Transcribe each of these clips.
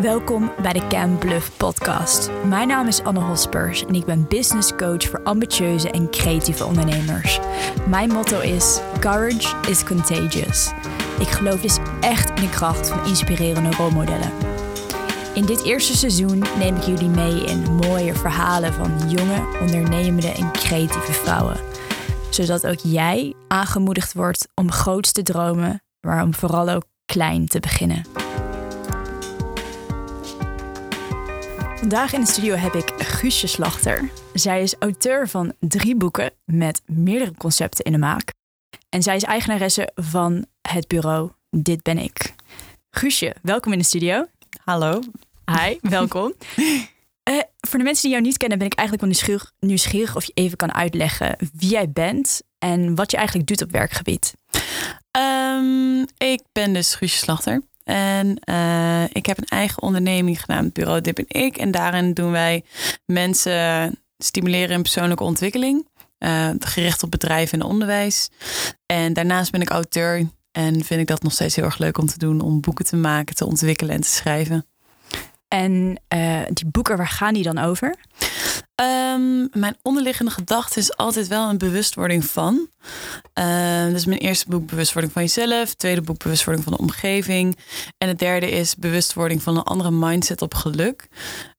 Welkom bij de Can Bluff podcast. Mijn naam is Anne Hospers en ik ben business coach voor ambitieuze en creatieve ondernemers. Mijn motto is Courage is contagious. Ik geloof dus echt in de kracht van inspirerende rolmodellen. In dit eerste seizoen neem ik jullie mee in mooie verhalen van jonge, ondernemende en creatieve vrouwen. Zodat ook jij aangemoedigd wordt om groots te dromen, maar om vooral ook klein te beginnen. Vandaag in de studio heb ik Guusje Slachter. Zij is auteur van drie boeken met meerdere concepten in de maak. En zij is eigenaresse van het bureau Dit Ben Ik. Guusje, welkom in de studio. Hallo. Hi, welkom. Uh, voor de mensen die jou niet kennen, ben ik eigenlijk wel nieuwsgierig, nieuwsgierig of je even kan uitleggen wie jij bent en wat je eigenlijk doet op werkgebied. Um, ik ben dus Guusje Slachter. En uh, ik heb een eigen onderneming genaamd Bureau Dip en Ik. En daarin doen wij mensen stimuleren in persoonlijke ontwikkeling. Uh, gericht op bedrijven en onderwijs. En daarnaast ben ik auteur. En vind ik dat nog steeds heel erg leuk om te doen. Om boeken te maken, te ontwikkelen en te schrijven. En uh, die boeken, waar gaan die dan over? Um, mijn onderliggende gedachte is altijd wel een bewustwording van. Uh, dus mijn eerste boek bewustwording van jezelf. Tweede boek bewustwording van de omgeving. En het derde is bewustwording van een andere mindset op geluk.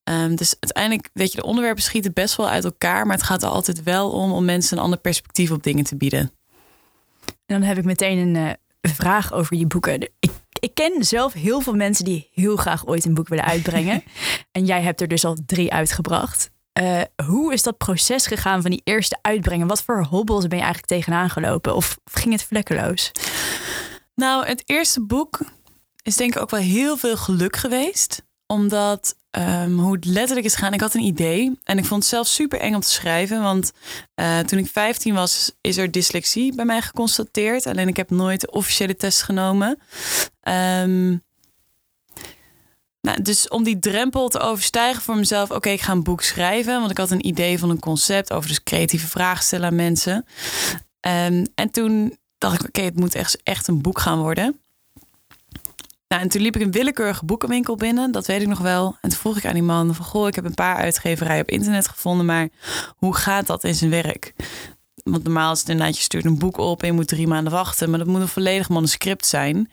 Um, dus uiteindelijk, weet je, de onderwerpen schieten best wel uit elkaar. Maar het gaat er altijd wel om om mensen een ander perspectief op dingen te bieden. En dan heb ik meteen een uh, vraag over je boeken. Ik ik ken zelf heel veel mensen die heel graag ooit een boek willen uitbrengen. en jij hebt er dus al drie uitgebracht. Uh, hoe is dat proces gegaan van die eerste uitbrengen? Wat voor hobbels ben je eigenlijk tegenaan gelopen? Of ging het vlekkeloos? Nou, het eerste boek is denk ik ook wel heel veel geluk geweest. Omdat um, hoe het letterlijk is gaan, ik had een idee. En ik vond het zelf super eng om te schrijven. Want uh, toen ik 15 was, is er dyslexie bij mij geconstateerd. Alleen ik heb nooit de officiële test genomen. Um, nou, dus om die drempel te overstijgen voor mezelf, oké, ik ga een boek schrijven. Want ik had een idee van een concept over dus creatieve vragen stellen aan mensen. Um, en toen dacht ik, oké, het moet echt, echt een boek gaan worden. Nou, en toen liep ik een willekeurige boekenwinkel binnen, dat weet ik nog wel. En toen vroeg ik aan die man van, goh, ik heb een paar uitgeverijen op internet gevonden, maar hoe gaat dat in zijn werk? Want normaal is het inderdaad, je stuurt een boek op en je moet drie maanden wachten, maar dat moet een volledig manuscript zijn.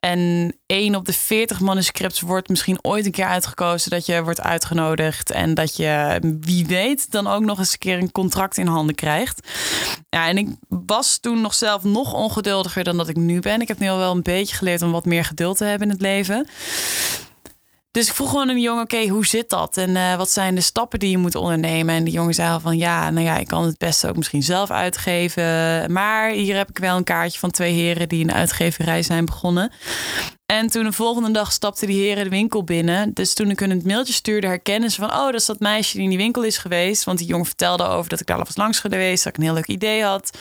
En één op de veertig manuscripts wordt misschien ooit een keer uitgekozen dat je wordt uitgenodigd. En dat je, wie weet, dan ook nog eens een keer een contract in handen krijgt. Ja, en ik was toen nog zelf nog ongeduldiger dan dat ik nu ben. Ik heb nu al wel een beetje geleerd om wat meer geduld te hebben in het leven. Dus ik vroeg gewoon de jongen, oké, hoe zit dat? En uh, wat zijn de stappen die je moet ondernemen? En die jongen zei al van, ja, nou ja, ik kan het beste ook misschien zelf uitgeven. Maar hier heb ik wel een kaartje van twee heren die een uitgeverij zijn begonnen. En toen de volgende dag stapte die heren de winkel binnen. Dus toen ik hun het mailtje stuurde, herkennen ze van... oh, dat is dat meisje die in die winkel is geweest. Want die jongen vertelde over dat ik daar al was langs geweest. Dat ik een heel leuk idee had.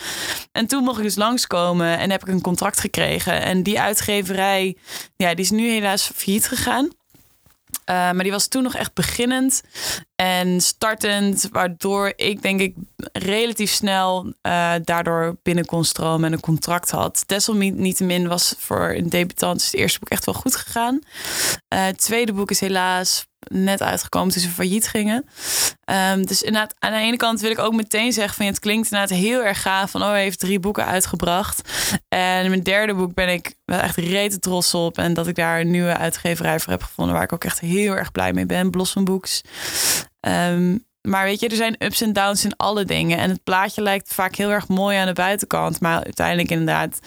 En toen mocht ik dus langskomen en heb ik een contract gekregen. En die uitgeverij, ja, die is nu helaas failliet gegaan. Uh, maar die was toen nog echt beginnend en startend, waardoor ik denk ik relatief snel uh, daardoor binnen kon stromen en een contract had. Desalniettemin was voor een debutant het eerste boek echt wel goed gegaan. Uh, het tweede boek is helaas net uitgekomen toen ze failliet gingen. Um, dus inderdaad, aan de ene kant wil ik ook meteen zeggen van het klinkt inderdaad heel erg gaaf van oh, hij heeft drie boeken uitgebracht. En mijn derde boek ben ik wel echt rete trots op en dat ik daar een nieuwe uitgeverij voor heb gevonden waar ik ook echt heel erg blij mee ben, Blossom Books. Um, maar weet je, er zijn ups en downs in alle dingen. En het plaatje lijkt vaak heel erg mooi aan de buitenkant. Maar uiteindelijk inderdaad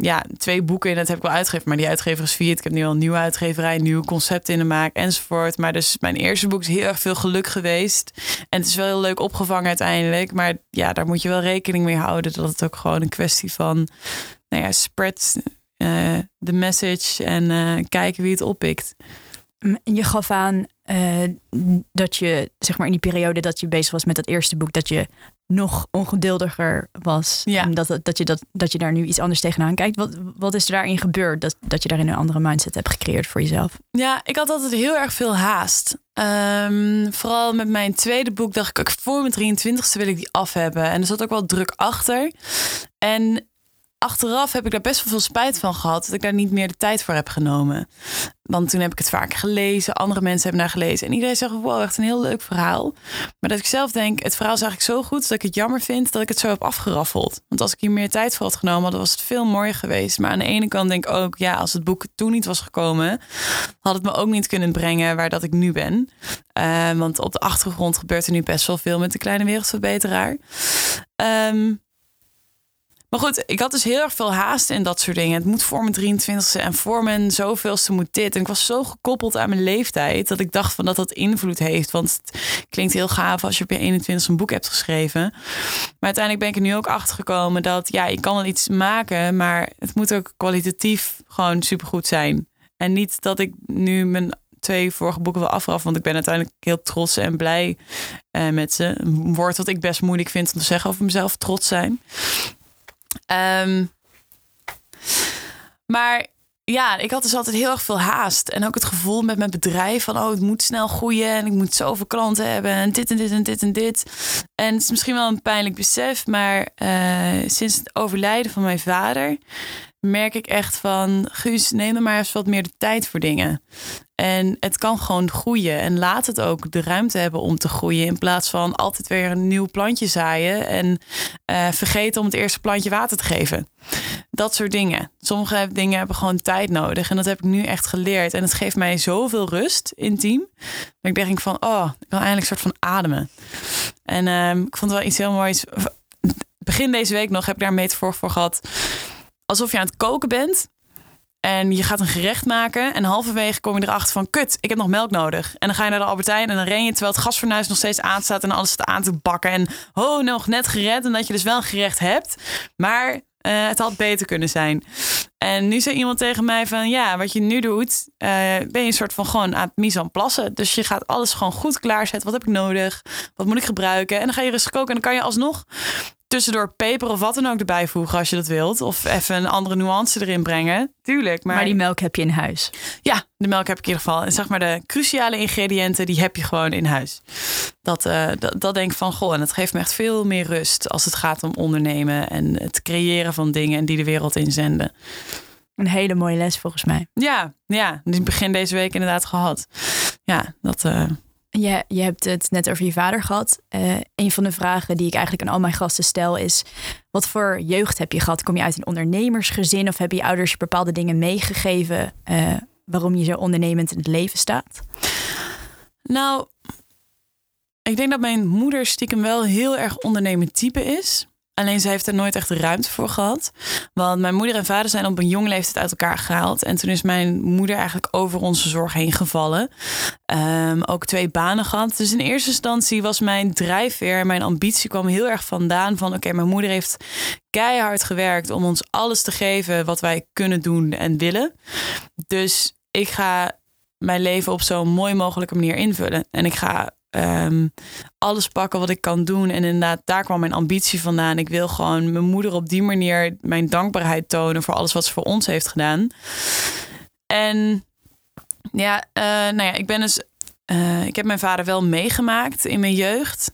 ja, twee boeken en dat heb ik wel uitgegeven. Maar die uitgever is. Ik heb nu al een nieuwe uitgeverij, nieuwe concepten in de maak enzovoort. Maar dus mijn eerste boek is heel erg veel geluk geweest. En het is wel heel leuk opgevangen uiteindelijk. Maar ja, daar moet je wel rekening mee houden. Dat het ook gewoon een kwestie van, nou ja, spread uh, the message en uh, kijken wie het oppikt. Je gaf aan uh, dat je, zeg maar in die periode dat je bezig was met dat eerste boek, dat je nog ongeduldiger was. Ja. En dat, dat, je dat, dat je daar nu iets anders tegenaan kijkt. Wat, wat is er daarin gebeurd dat, dat je daarin een andere mindset hebt gecreëerd voor jezelf? Ja, ik had altijd heel erg veel haast. Um, vooral met mijn tweede boek dacht ik, voor mijn 23ste wil ik die af hebben. En er zat ook wel druk achter. En achteraf heb ik daar best wel veel spijt van gehad dat ik daar niet meer de tijd voor heb genomen. Want toen heb ik het vaak gelezen, andere mensen hebben naar gelezen en iedereen zegt: Wow, echt een heel leuk verhaal. Maar dat ik zelf denk: Het verhaal is eigenlijk zo goed dat ik het jammer vind dat ik het zo heb afgeraffeld. Want als ik hier meer tijd voor had genomen, dan was het veel mooier geweest. Maar aan de ene kant denk ik ook: Ja, als het boek toen niet was gekomen, had het me ook niet kunnen brengen waar dat ik nu ben. Uh, want op de achtergrond gebeurt er nu best wel veel met de kleine wereldverbeteraar. Um, maar goed, ik had dus heel erg veel haast in dat soort dingen. Het moet voor mijn 23ste en voor mijn zoveelste moet dit. En ik was zo gekoppeld aan mijn leeftijd dat ik dacht van dat dat invloed heeft. Want het klinkt heel gaaf als je op je 21 een boek hebt geschreven. Maar uiteindelijk ben ik er nu ook achter gekomen dat ja, je kan wel iets maken, maar het moet ook kwalitatief gewoon supergoed zijn. En niet dat ik nu mijn twee vorige boeken wil afraffen. Want ik ben uiteindelijk heel trots en blij uh, met ze. Een woord wat ik best moeilijk vind om te zeggen over mezelf. Trots zijn. Um, maar ja, ik had dus altijd heel erg veel haast. En ook het gevoel met mijn bedrijf van... oh, het moet snel groeien en ik moet zoveel klanten hebben... en dit en dit en dit en dit. En het is misschien wel een pijnlijk besef... maar uh, sinds het overlijden van mijn vader merk ik echt van... Guus, neem er maar eens wat meer de tijd voor dingen. En het kan gewoon groeien. En laat het ook de ruimte hebben om te groeien. In plaats van altijd weer een nieuw plantje zaaien. En uh, vergeten om het eerste plantje water te geven. Dat soort dingen. Sommige dingen hebben gewoon tijd nodig. En dat heb ik nu echt geleerd. En het geeft mij zoveel rust intiem. Dat ik denk van, oh, ik kan eindelijk soort van ademen. En uh, ik vond het wel iets heel moois. Begin deze week nog heb ik daar een metafoor voor gehad alsof je aan het koken bent. En je gaat een gerecht maken. En halverwege kom je erachter van... kut, ik heb nog melk nodig. En dan ga je naar de Albertijn en dan ren je... terwijl het gasfornuis nog steeds aanstaat... en alles aan te bakken. En oh, nog net gered. En dat je dus wel een gerecht hebt. Maar uh, het had beter kunnen zijn. En nu zei iemand tegen mij van... ja, wat je nu doet... Uh, ben je een soort van gewoon aan het mise en plassen. Dus je gaat alles gewoon goed klaarzetten. Wat heb ik nodig? Wat moet ik gebruiken? En dan ga je rustig koken. En dan kan je alsnog tussendoor peper of wat dan ook erbij voegen als je dat wilt. Of even een andere nuance erin brengen. Tuurlijk. Maar, maar die melk heb je in huis. Ja, de melk heb ik in ieder geval. En zeg maar de cruciale ingrediënten, die heb je gewoon in huis. Dat, uh, dat, dat denk ik van, goh, en het geeft me echt veel meer rust als het gaat om ondernemen en het creëren van dingen en die de wereld inzenden. Een hele mooie les volgens mij. Ja, ja. Die begin deze week inderdaad gehad. Ja, dat... Uh, je, je hebt het net over je vader gehad. Uh, een van de vragen die ik eigenlijk aan al mijn gasten stel is: wat voor jeugd heb je gehad? Kom je uit een ondernemersgezin of hebben je ouders je bepaalde dingen meegegeven uh, waarom je zo ondernemend in het leven staat? Nou, ik denk dat mijn moeder stiekem wel heel erg ondernemend type is. Alleen ze heeft er nooit echt ruimte voor gehad. Want mijn moeder en vader zijn op een jonge leeftijd uit elkaar gehaald. En toen is mijn moeder eigenlijk over onze zorg heen gevallen. Um, ook twee banen gehad. Dus in eerste instantie was mijn drijfveer, mijn ambitie kwam heel erg vandaan van... oké, mijn moeder heeft keihard gewerkt om ons alles te geven wat wij kunnen doen en willen. Dus ik ga mijn leven op zo'n mooi mogelijke manier invullen. En ik ga um, alles pakken wat ik kan doen. En inderdaad, daar kwam mijn ambitie vandaan. Ik wil gewoon mijn moeder op die manier mijn dankbaarheid tonen voor alles wat ze voor ons heeft gedaan. En ja, uh, nou ja, ik ben dus. Uh, ik heb mijn vader wel meegemaakt in mijn jeugd.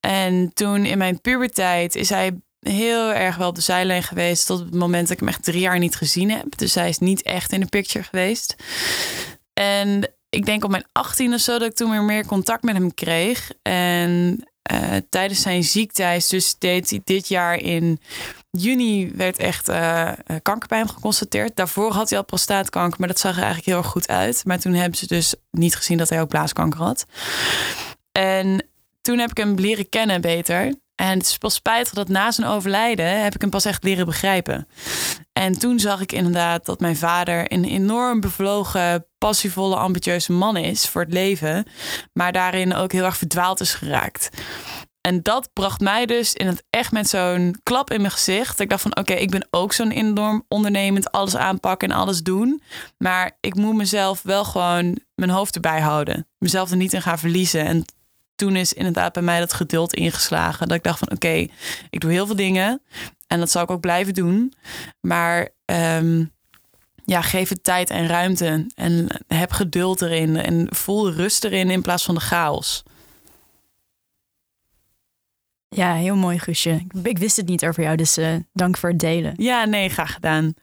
En toen in mijn puberteit is hij heel erg wel op de zijlijn geweest. Tot het moment dat ik hem echt drie jaar niet gezien heb. Dus hij is niet echt in de picture geweest. En ik denk op mijn 18 of zo dat ik toen weer meer contact met hem kreeg. En uh, tijdens zijn ziekte, dus deed hij dit jaar in juni werd echt uh, kanker bij hem geconstateerd. Daarvoor had hij al prostaatkanker, maar dat zag er eigenlijk heel erg goed uit. Maar toen hebben ze dus niet gezien dat hij ook blaaskanker had. En toen heb ik hem leren kennen beter. En het is pas spijtig dat na zijn overlijden heb ik hem pas echt leren begrijpen. En toen zag ik inderdaad dat mijn vader een enorm bevlogen, passievolle, ambitieuze man is voor het leven. Maar daarin ook heel erg verdwaald is geraakt. En dat bracht mij dus in het echt met zo'n klap in mijn gezicht. Ik dacht van oké, ik ben ook zo'n enorm ondernemend, alles aanpakken en alles doen. Maar ik moet mezelf wel gewoon mijn hoofd erbij houden. Mezelf er niet in gaan verliezen. En toen is inderdaad bij mij dat geduld ingeslagen. Dat ik dacht van oké, ik doe heel veel dingen. En dat zal ik ook blijven doen. Maar um, ja, geef het tijd en ruimte. En heb geduld erin. En voel rust erin in plaats van de chaos. Ja, heel mooi, Guusje. Ik, ik wist het niet over jou, dus uh, dank voor het delen. Ja, nee, graag gedaan.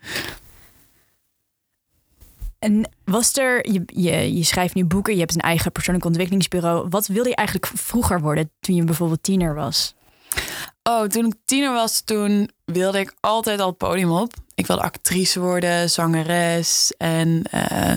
En was er, je, je, je schrijft nu boeken, je hebt een eigen persoonlijk ontwikkelingsbureau. Wat wilde je eigenlijk vroeger worden toen je bijvoorbeeld tiener was? Oh, toen ik tiener was, toen wilde ik altijd al het podium op. Ik wilde actrice worden, zangeres en uh,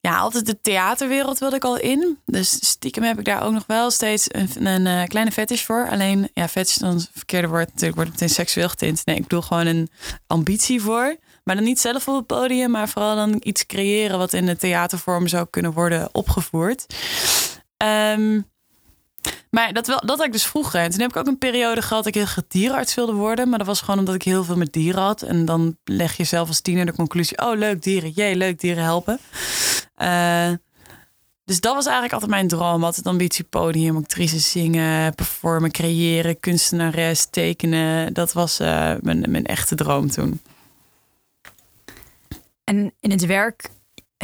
ja, altijd de theaterwereld wilde ik al in. Dus stiekem heb ik daar ook nog wel steeds een, een uh, kleine fetish voor. Alleen, ja, fetish dan het verkeerde woord. Natuurlijk wordt het meteen seksueel getint. Nee, ik bedoel gewoon een ambitie voor. Maar dan niet zelf op het podium, maar vooral dan iets creëren wat in de theatervorm zou kunnen worden opgevoerd. Um, maar dat, wel, dat had ik dus vroeger. En toen heb ik ook een periode gehad dat ik heel dierenarts wilde worden. Maar dat was gewoon omdat ik heel veel met dieren had. En dan leg je zelf als tiener de conclusie... oh, leuk dieren. Jee, leuk dieren helpen. Uh, dus dat was eigenlijk altijd mijn droom. Altijd ambitie, podium, actrice zingen, performen, creëren, kunstenares, tekenen. Dat was uh, mijn, mijn echte droom toen. En in het werk,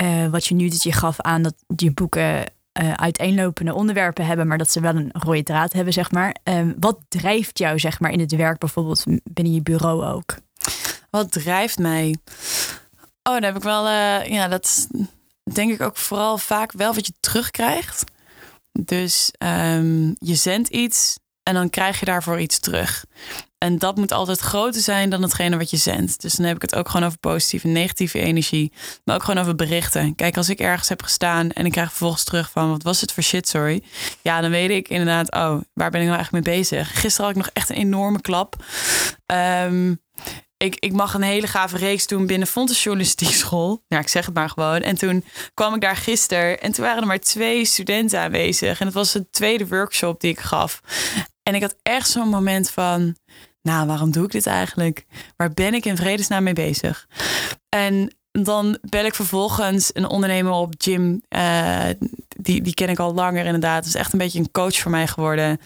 uh, wat je nu dat je gaf aan dat je boeken uh, uiteenlopende onderwerpen hebben, maar dat ze wel een rode draad hebben, zeg maar. Uh, wat drijft jou, zeg maar, in het werk, bijvoorbeeld binnen je bureau ook? Wat drijft mij? Oh, dan heb ik wel, uh, ja, dat denk ik ook vooral vaak wel wat je terugkrijgt. Dus um, je zendt iets en dan krijg je daarvoor iets terug. En dat moet altijd groter zijn dan hetgene wat je zendt. Dus dan heb ik het ook gewoon over positieve en negatieve energie. Maar ook gewoon over berichten. Kijk, als ik ergens heb gestaan en ik krijg vervolgens terug van... wat was het voor shit, sorry. Ja, dan weet ik inderdaad, oh, waar ben ik nou eigenlijk mee bezig? Gisteren had ik nog echt een enorme klap. Um, ik, ik mag een hele gave reeks doen binnen Fontes Journalistiek School. Ja, ik zeg het maar gewoon. En toen kwam ik daar gisteren en toen waren er maar twee studenten aanwezig. En het was de tweede workshop die ik gaf. En ik had echt zo'n moment van nou, waarom doe ik dit eigenlijk? Waar ben ik in vredesnaam mee bezig? En dan bel ik vervolgens een ondernemer op, Jim. Uh, die, die ken ik al langer inderdaad. Het is echt een beetje een coach voor mij geworden.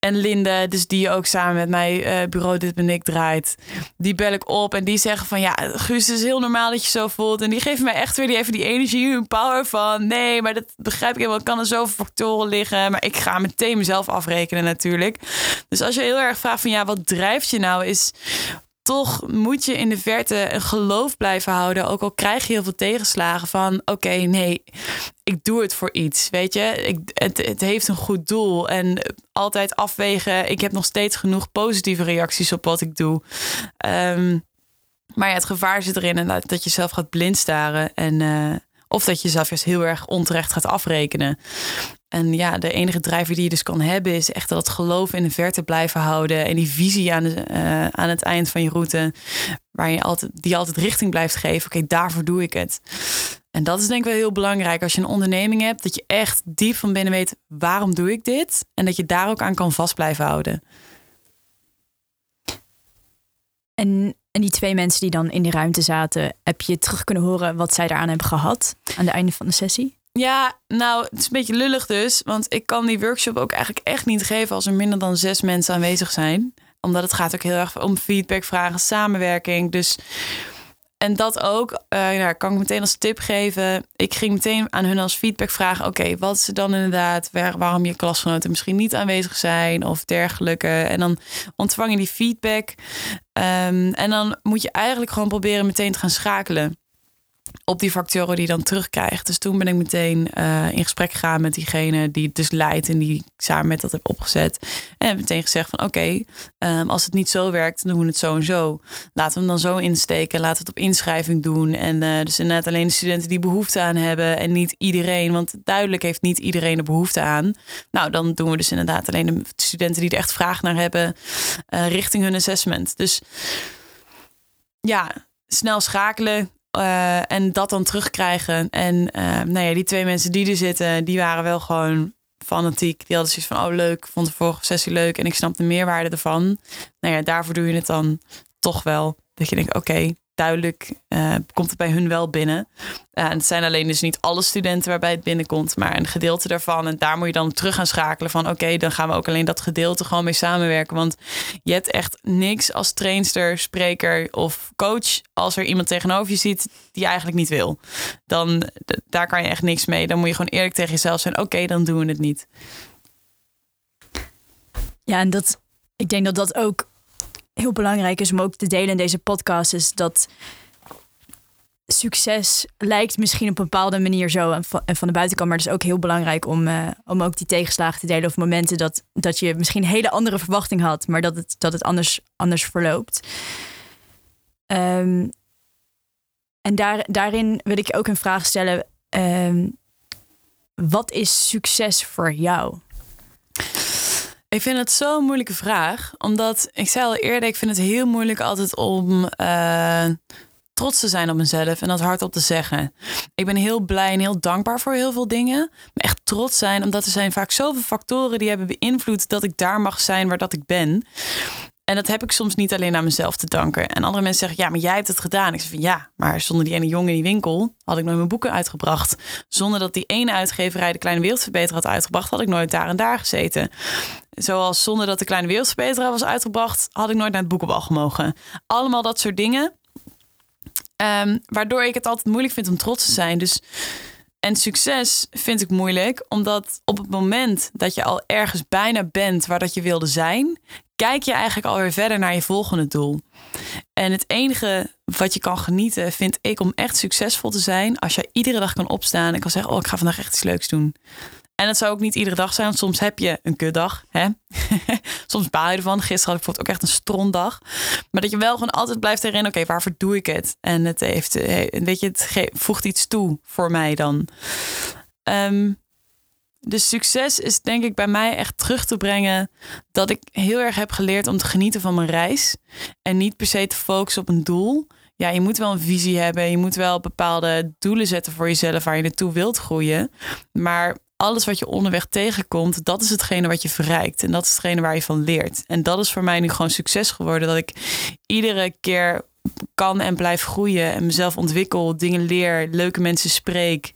En Linde, dus die ook samen met mij uh, bureau Dit Ben Ik draait. Die bel ik op en die zeggen van... ja, Guus, het is heel normaal dat je zo voelt. En die geven mij echt weer die, even die energie en power van... nee, maar dat begrijp ik helemaal. Kan er zoveel factoren liggen. Maar ik ga meteen mezelf afrekenen natuurlijk. Dus als je heel erg vraagt van... ja, wat drijft je nou? Is toch moet je in de verte een geloof blijven houden. Ook al krijg je heel veel tegenslagen van oké, nee, ik doe het voor iets. Weet je, ik, het, het heeft een goed doel. En altijd afwegen. Ik heb nog steeds genoeg positieve reacties op wat ik doe. Um, maar ja, het gevaar zit erin dat je zelf gaat blind staren. En, uh, of dat je jezelf juist heel erg onterecht gaat afrekenen. En ja, de enige drijver die je dus kan hebben is echt dat geloof in de verte blijven houden. En die visie aan, de, uh, aan het eind van je route, waar je altijd, die altijd richting blijft geven. Oké, daarvoor doe ik het. En dat is denk ik wel heel belangrijk als je een onderneming hebt, dat je echt diep van binnen weet waarom doe ik dit. En dat je daar ook aan kan vast blijven houden. En, en die twee mensen die dan in die ruimte zaten, heb je terug kunnen horen wat zij daaraan hebben gehad aan het einde van de sessie? Ja, nou, het is een beetje lullig dus. Want ik kan die workshop ook eigenlijk echt niet geven als er minder dan zes mensen aanwezig zijn. Omdat het gaat ook heel erg om feedback, vragen, samenwerking. Dus en dat ook, nou, kan ik meteen als tip geven. Ik ging meteen aan hun als feedback vragen: oké, wat is er dan inderdaad? Waar, waarom je klasgenoten misschien niet aanwezig zijn of dergelijke. En dan ontvang je die feedback. Um, en dan moet je eigenlijk gewoon proberen meteen te gaan schakelen op die factoren die je dan terugkrijgt. Dus toen ben ik meteen uh, in gesprek gegaan met diegene die het dus leidt en die samen met dat heb opgezet. En heb meteen gezegd van oké, um, als het niet zo werkt, dan doen we het zo en zo. Laten we hem dan zo insteken, laten we het op inschrijving doen. En uh, dus inderdaad alleen de studenten die behoefte aan hebben en niet iedereen, want duidelijk heeft niet iedereen er behoefte aan. Nou, dan doen we dus inderdaad alleen de studenten die er echt vraag naar hebben uh, richting hun assessment. Dus ja, snel schakelen. Uh, en dat dan terugkrijgen. En uh, nou ja, die twee mensen die er zitten, die waren wel gewoon fanatiek. Die hadden zoiets van, oh leuk, vond de vorige sessie leuk. En ik snap de meerwaarde ervan. Nou ja, daarvoor doe je het dan toch wel. Dat je denkt, oké, duidelijk uh, komt het bij hun wel binnen. Uh, en het zijn alleen dus niet alle studenten waarbij het binnenkomt, maar een gedeelte daarvan. En daar moet je dan terug gaan schakelen van oké, dan gaan we ook alleen dat gedeelte gewoon mee samenwerken. Want je hebt echt niks als trainster, spreker of coach als er iemand tegenover je ziet die je eigenlijk niet wil. Dan daar kan je echt niks mee. Dan moet je gewoon eerlijk tegen jezelf zijn. Oké, dan doen we het niet. Ja, en dat, ik denk dat dat ook heel belangrijk is om ook te delen in deze podcast. Is dat succes lijkt misschien op een bepaalde manier zo en van, van de buitenkant, maar het is ook heel belangrijk om, uh, om ook die tegenslagen te delen of momenten dat, dat je misschien een hele andere verwachting had, maar dat het, dat het anders, anders verloopt. Um, en daar, daarin wil ik ook een vraag stellen. Um, wat is succes voor jou? Ik vind het zo'n moeilijke vraag. Omdat, ik zei al eerder, ik vind het heel moeilijk altijd om uh, trots te zijn op mezelf en dat hardop te zeggen. Ik ben heel blij en heel dankbaar voor heel veel dingen. Maar echt trots zijn, omdat er zijn vaak zoveel factoren die hebben beïnvloed dat ik daar mag zijn waar dat ik ben. En dat heb ik soms niet alleen aan mezelf te danken. En andere mensen zeggen, ja, maar jij hebt het gedaan. Ik zeg van ja, maar zonder die ene jongen in die winkel had ik nooit mijn boeken uitgebracht. Zonder dat die ene uitgeverij de Kleine Wereldverbeter had uitgebracht, had ik nooit daar en daar gezeten. Zoals zonder dat de Kleine Wereldverbeteraar was uitgebracht, had ik nooit naar het boekenbal gemogen. Allemaal dat soort dingen. Um, waardoor ik het altijd moeilijk vind om trots te zijn. Dus en succes vind ik moeilijk, omdat op het moment dat je al ergens bijna bent waar dat je wilde zijn, kijk je eigenlijk alweer verder naar je volgende doel. En het enige wat je kan genieten, vind ik, om echt succesvol te zijn, als je iedere dag kan opstaan en kan zeggen: Oh, ik ga vandaag echt iets leuks doen. En het zou ook niet iedere dag zijn, want soms heb je een kutdag. Hè? soms baal je ervan. Gisteren had ik bijvoorbeeld ook echt een strontdag. Maar dat je wel gewoon altijd blijft herinneren, oké, waarvoor doe ik het? En het heeft, eh, weet je, het voegt iets toe voor mij dan. Um, dus succes is denk ik bij mij echt terug te brengen dat ik heel erg heb geleerd om te genieten van mijn reis. En niet per se te focussen op een doel. Ja, je moet wel een visie hebben. Je moet wel bepaalde doelen zetten voor jezelf waar je naartoe wilt groeien. Maar alles wat je onderweg tegenkomt, dat is hetgene wat je verrijkt. En dat is hetgene waar je van leert. En dat is voor mij nu gewoon succes geworden. Dat ik iedere keer kan en blijf groeien en mezelf ontwikkel, dingen leer, leuke mensen spreek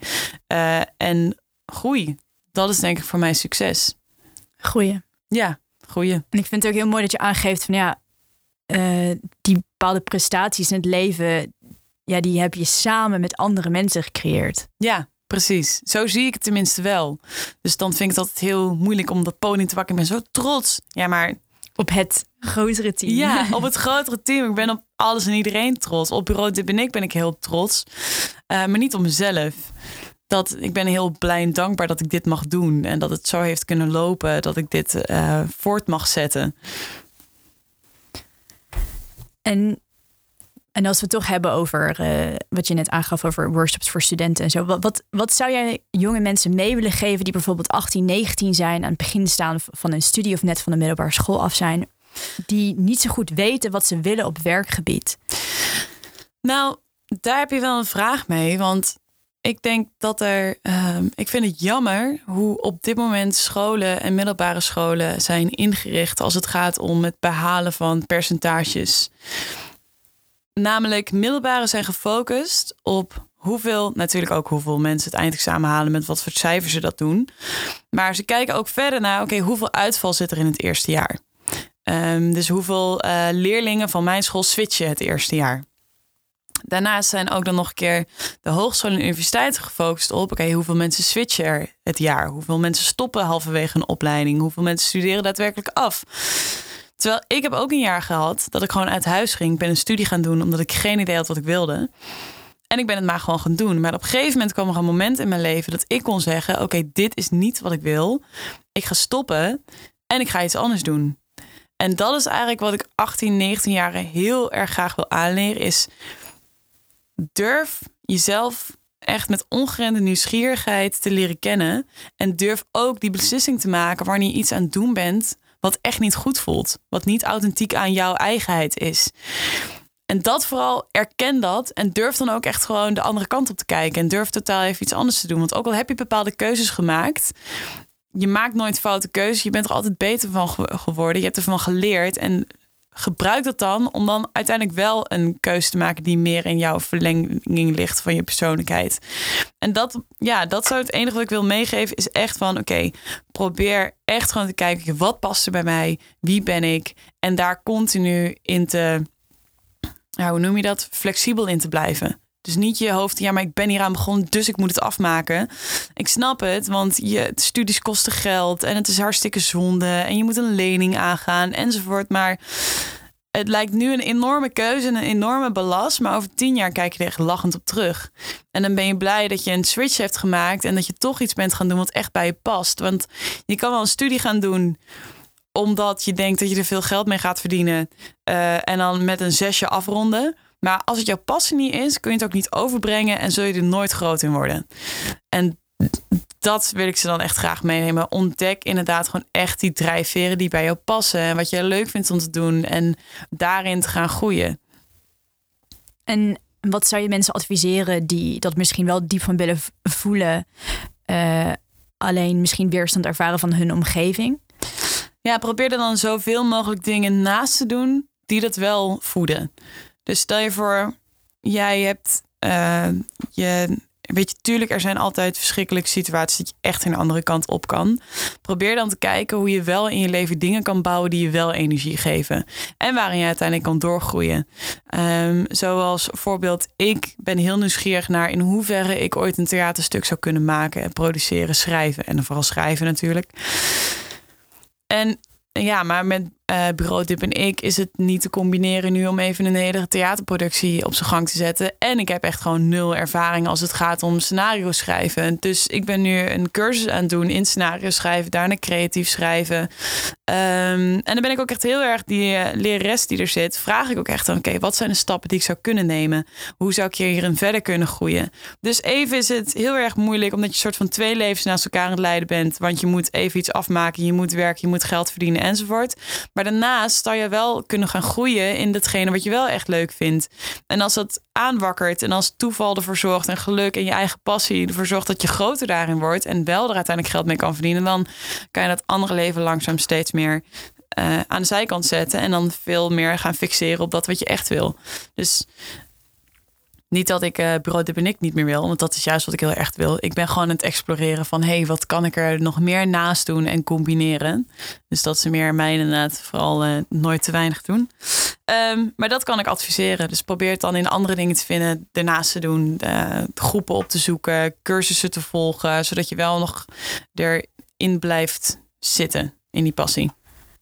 uh, en groei. Dat is denk ik voor mij succes. Groeien. Ja, groeien. En ik vind het ook heel mooi dat je aangeeft van ja, uh, die bepaalde prestaties in het leven, ja, die heb je samen met andere mensen gecreëerd. Ja, Precies, zo zie ik het tenminste wel. Dus dan vind ik het altijd heel moeilijk om dat podium te pakken. Ik ben zo trots. Ja, maar op het grotere team. Ja, op het grotere team. Ik ben op alles en iedereen trots. Op bureau Dit Ben Ik ben ik heel trots. Uh, maar niet op mezelf. Dat, ik ben heel blij en dankbaar dat ik dit mag doen. En dat het zo heeft kunnen lopen. Dat ik dit uh, voort mag zetten. En en als we het toch hebben over uh, wat je net aangaf over workshops voor studenten en zo. Wat, wat, wat, zou jij jonge mensen mee willen geven die bijvoorbeeld 18, 19 zijn, aan het begin staan van een studie of net van de middelbare school af zijn, die niet zo goed weten wat ze willen op werkgebied? Nou, daar heb je wel een vraag mee. Want ik denk dat er. Uh, ik vind het jammer hoe op dit moment scholen en middelbare scholen zijn ingericht als het gaat om het behalen van percentages. Namelijk, middelbare zijn gefocust op hoeveel, natuurlijk ook hoeveel mensen het eindexamen halen, met wat voor cijfers ze dat doen. Maar ze kijken ook verder naar, oké, hoeveel uitval zit er in het eerste jaar? Um, dus hoeveel uh, leerlingen van mijn school switchen het eerste jaar? Daarnaast zijn ook dan nog een keer de hogescholen en universiteiten gefocust op, oké, hoeveel mensen switchen er het jaar? Hoeveel mensen stoppen halverwege een opleiding? Hoeveel mensen studeren daadwerkelijk af? Terwijl ik heb ook een jaar gehad dat ik gewoon uit huis ging. Ik ben een studie gaan doen omdat ik geen idee had wat ik wilde. En ik ben het maar gewoon gaan doen. Maar op een gegeven moment kwam er een moment in mijn leven dat ik kon zeggen: Oké, dit is niet wat ik wil. Ik ga stoppen en ik ga iets anders doen. En dat is eigenlijk wat ik 18, 19 jaar heel erg graag wil aanleren: is durf jezelf echt met ongerende nieuwsgierigheid te leren kennen. En durf ook die beslissing te maken wanneer je iets aan het doen bent wat echt niet goed voelt. Wat niet authentiek aan jouw eigenheid is. En dat vooral, erken dat en durf dan ook echt gewoon de andere kant op te kijken. En durf totaal even iets anders te doen. Want ook al heb je bepaalde keuzes gemaakt, je maakt nooit foute keuzes. Je bent er altijd beter van geworden. Je hebt ervan geleerd. En gebruik dat dan om dan uiteindelijk wel een keuze te maken die meer in jouw verlenging ligt van je persoonlijkheid. En dat, ja, dat zou het enige wat ik wil meegeven is echt van oké, probeer echt gewoon te kijken wat past er bij mij, wie ben ik en daar continu in te, ja, hoe noem je dat, flexibel in te blijven. Dus niet je hoofd, ja, maar ik ben hier aan begonnen, dus ik moet het afmaken. Ik snap het, want je studies kosten geld en het is hartstikke zonde en je moet een lening aangaan enzovoort. Maar het lijkt nu een enorme keuze en een enorme belast. Maar over tien jaar kijk je er echt lachend op terug. En dan ben je blij dat je een switch hebt gemaakt. En dat je toch iets bent gaan doen wat echt bij je past. Want je kan wel een studie gaan doen omdat je denkt dat je er veel geld mee gaat verdienen. Uh, en dan met een zesje afronden. Maar als het jouw passie niet is, kun je het ook niet overbrengen en zul je er nooit groot in worden. En dat wil ik ze dan echt graag meenemen. Ontdek inderdaad gewoon echt die drijfveren die bij jou passen. En wat je leuk vindt om te doen. En daarin te gaan groeien. En wat zou je mensen adviseren die dat misschien wel diep van willen voelen. Uh, alleen misschien weerstand ervaren van hun omgeving? Ja, probeer er dan zoveel mogelijk dingen naast te doen die dat wel voeden. Dus stel je voor, jij hebt uh, je Weet je, tuurlijk, er zijn altijd verschrikkelijke situaties dat je echt een andere kant op kan. Probeer dan te kijken hoe je wel in je leven dingen kan bouwen die je wel energie geven. En waarin je uiteindelijk kan doorgroeien. Um, zoals voorbeeld, ik ben heel nieuwsgierig naar in hoeverre ik ooit een theaterstuk zou kunnen maken en produceren, schrijven. En vooral schrijven natuurlijk. En ja, maar met uh, Bureau Dip en ik is het niet te combineren nu om even een hele theaterproductie op zijn gang te zetten. En ik heb echt gewoon nul ervaring als het gaat om scenario schrijven. Dus ik ben nu een cursus aan het doen in scenario schrijven, daarna creatief schrijven. Um, en dan ben ik ook echt heel erg die uh, lerares die er zit. Vraag ik ook echt van, oké, wat zijn de stappen die ik zou kunnen nemen? Hoe zou ik hierin verder kunnen groeien? Dus even is het heel erg moeilijk, omdat je soort van twee levens naast elkaar aan het leiden bent. Want je moet even iets afmaken, je moet werken, je moet geld verdienen enzovoort. Maar daarnaast zou je wel kunnen gaan groeien in datgene wat je wel echt leuk vindt. En als dat aanwakkert en als toeval ervoor zorgt en geluk en je eigen passie ervoor zorgt dat je groter daarin wordt en wel er uiteindelijk geld mee kan verdienen, dan kan je dat andere leven langzaam steeds meer uh, aan de zijkant zetten en dan veel meer gaan fixeren op dat wat je echt wil. Dus niet dat ik uh, bureau de ik niet meer wil, want dat is juist wat ik heel erg wil. Ik ben gewoon aan het exploreren van, hey, wat kan ik er nog meer naast doen en combineren. Dus dat ze meer mij inderdaad vooral uh, nooit te weinig doen. Um, maar dat kan ik adviseren. Dus probeer het dan in andere dingen te vinden, ernaast te doen, uh, groepen op te zoeken, cursussen te volgen, zodat je wel nog erin blijft zitten in die passie.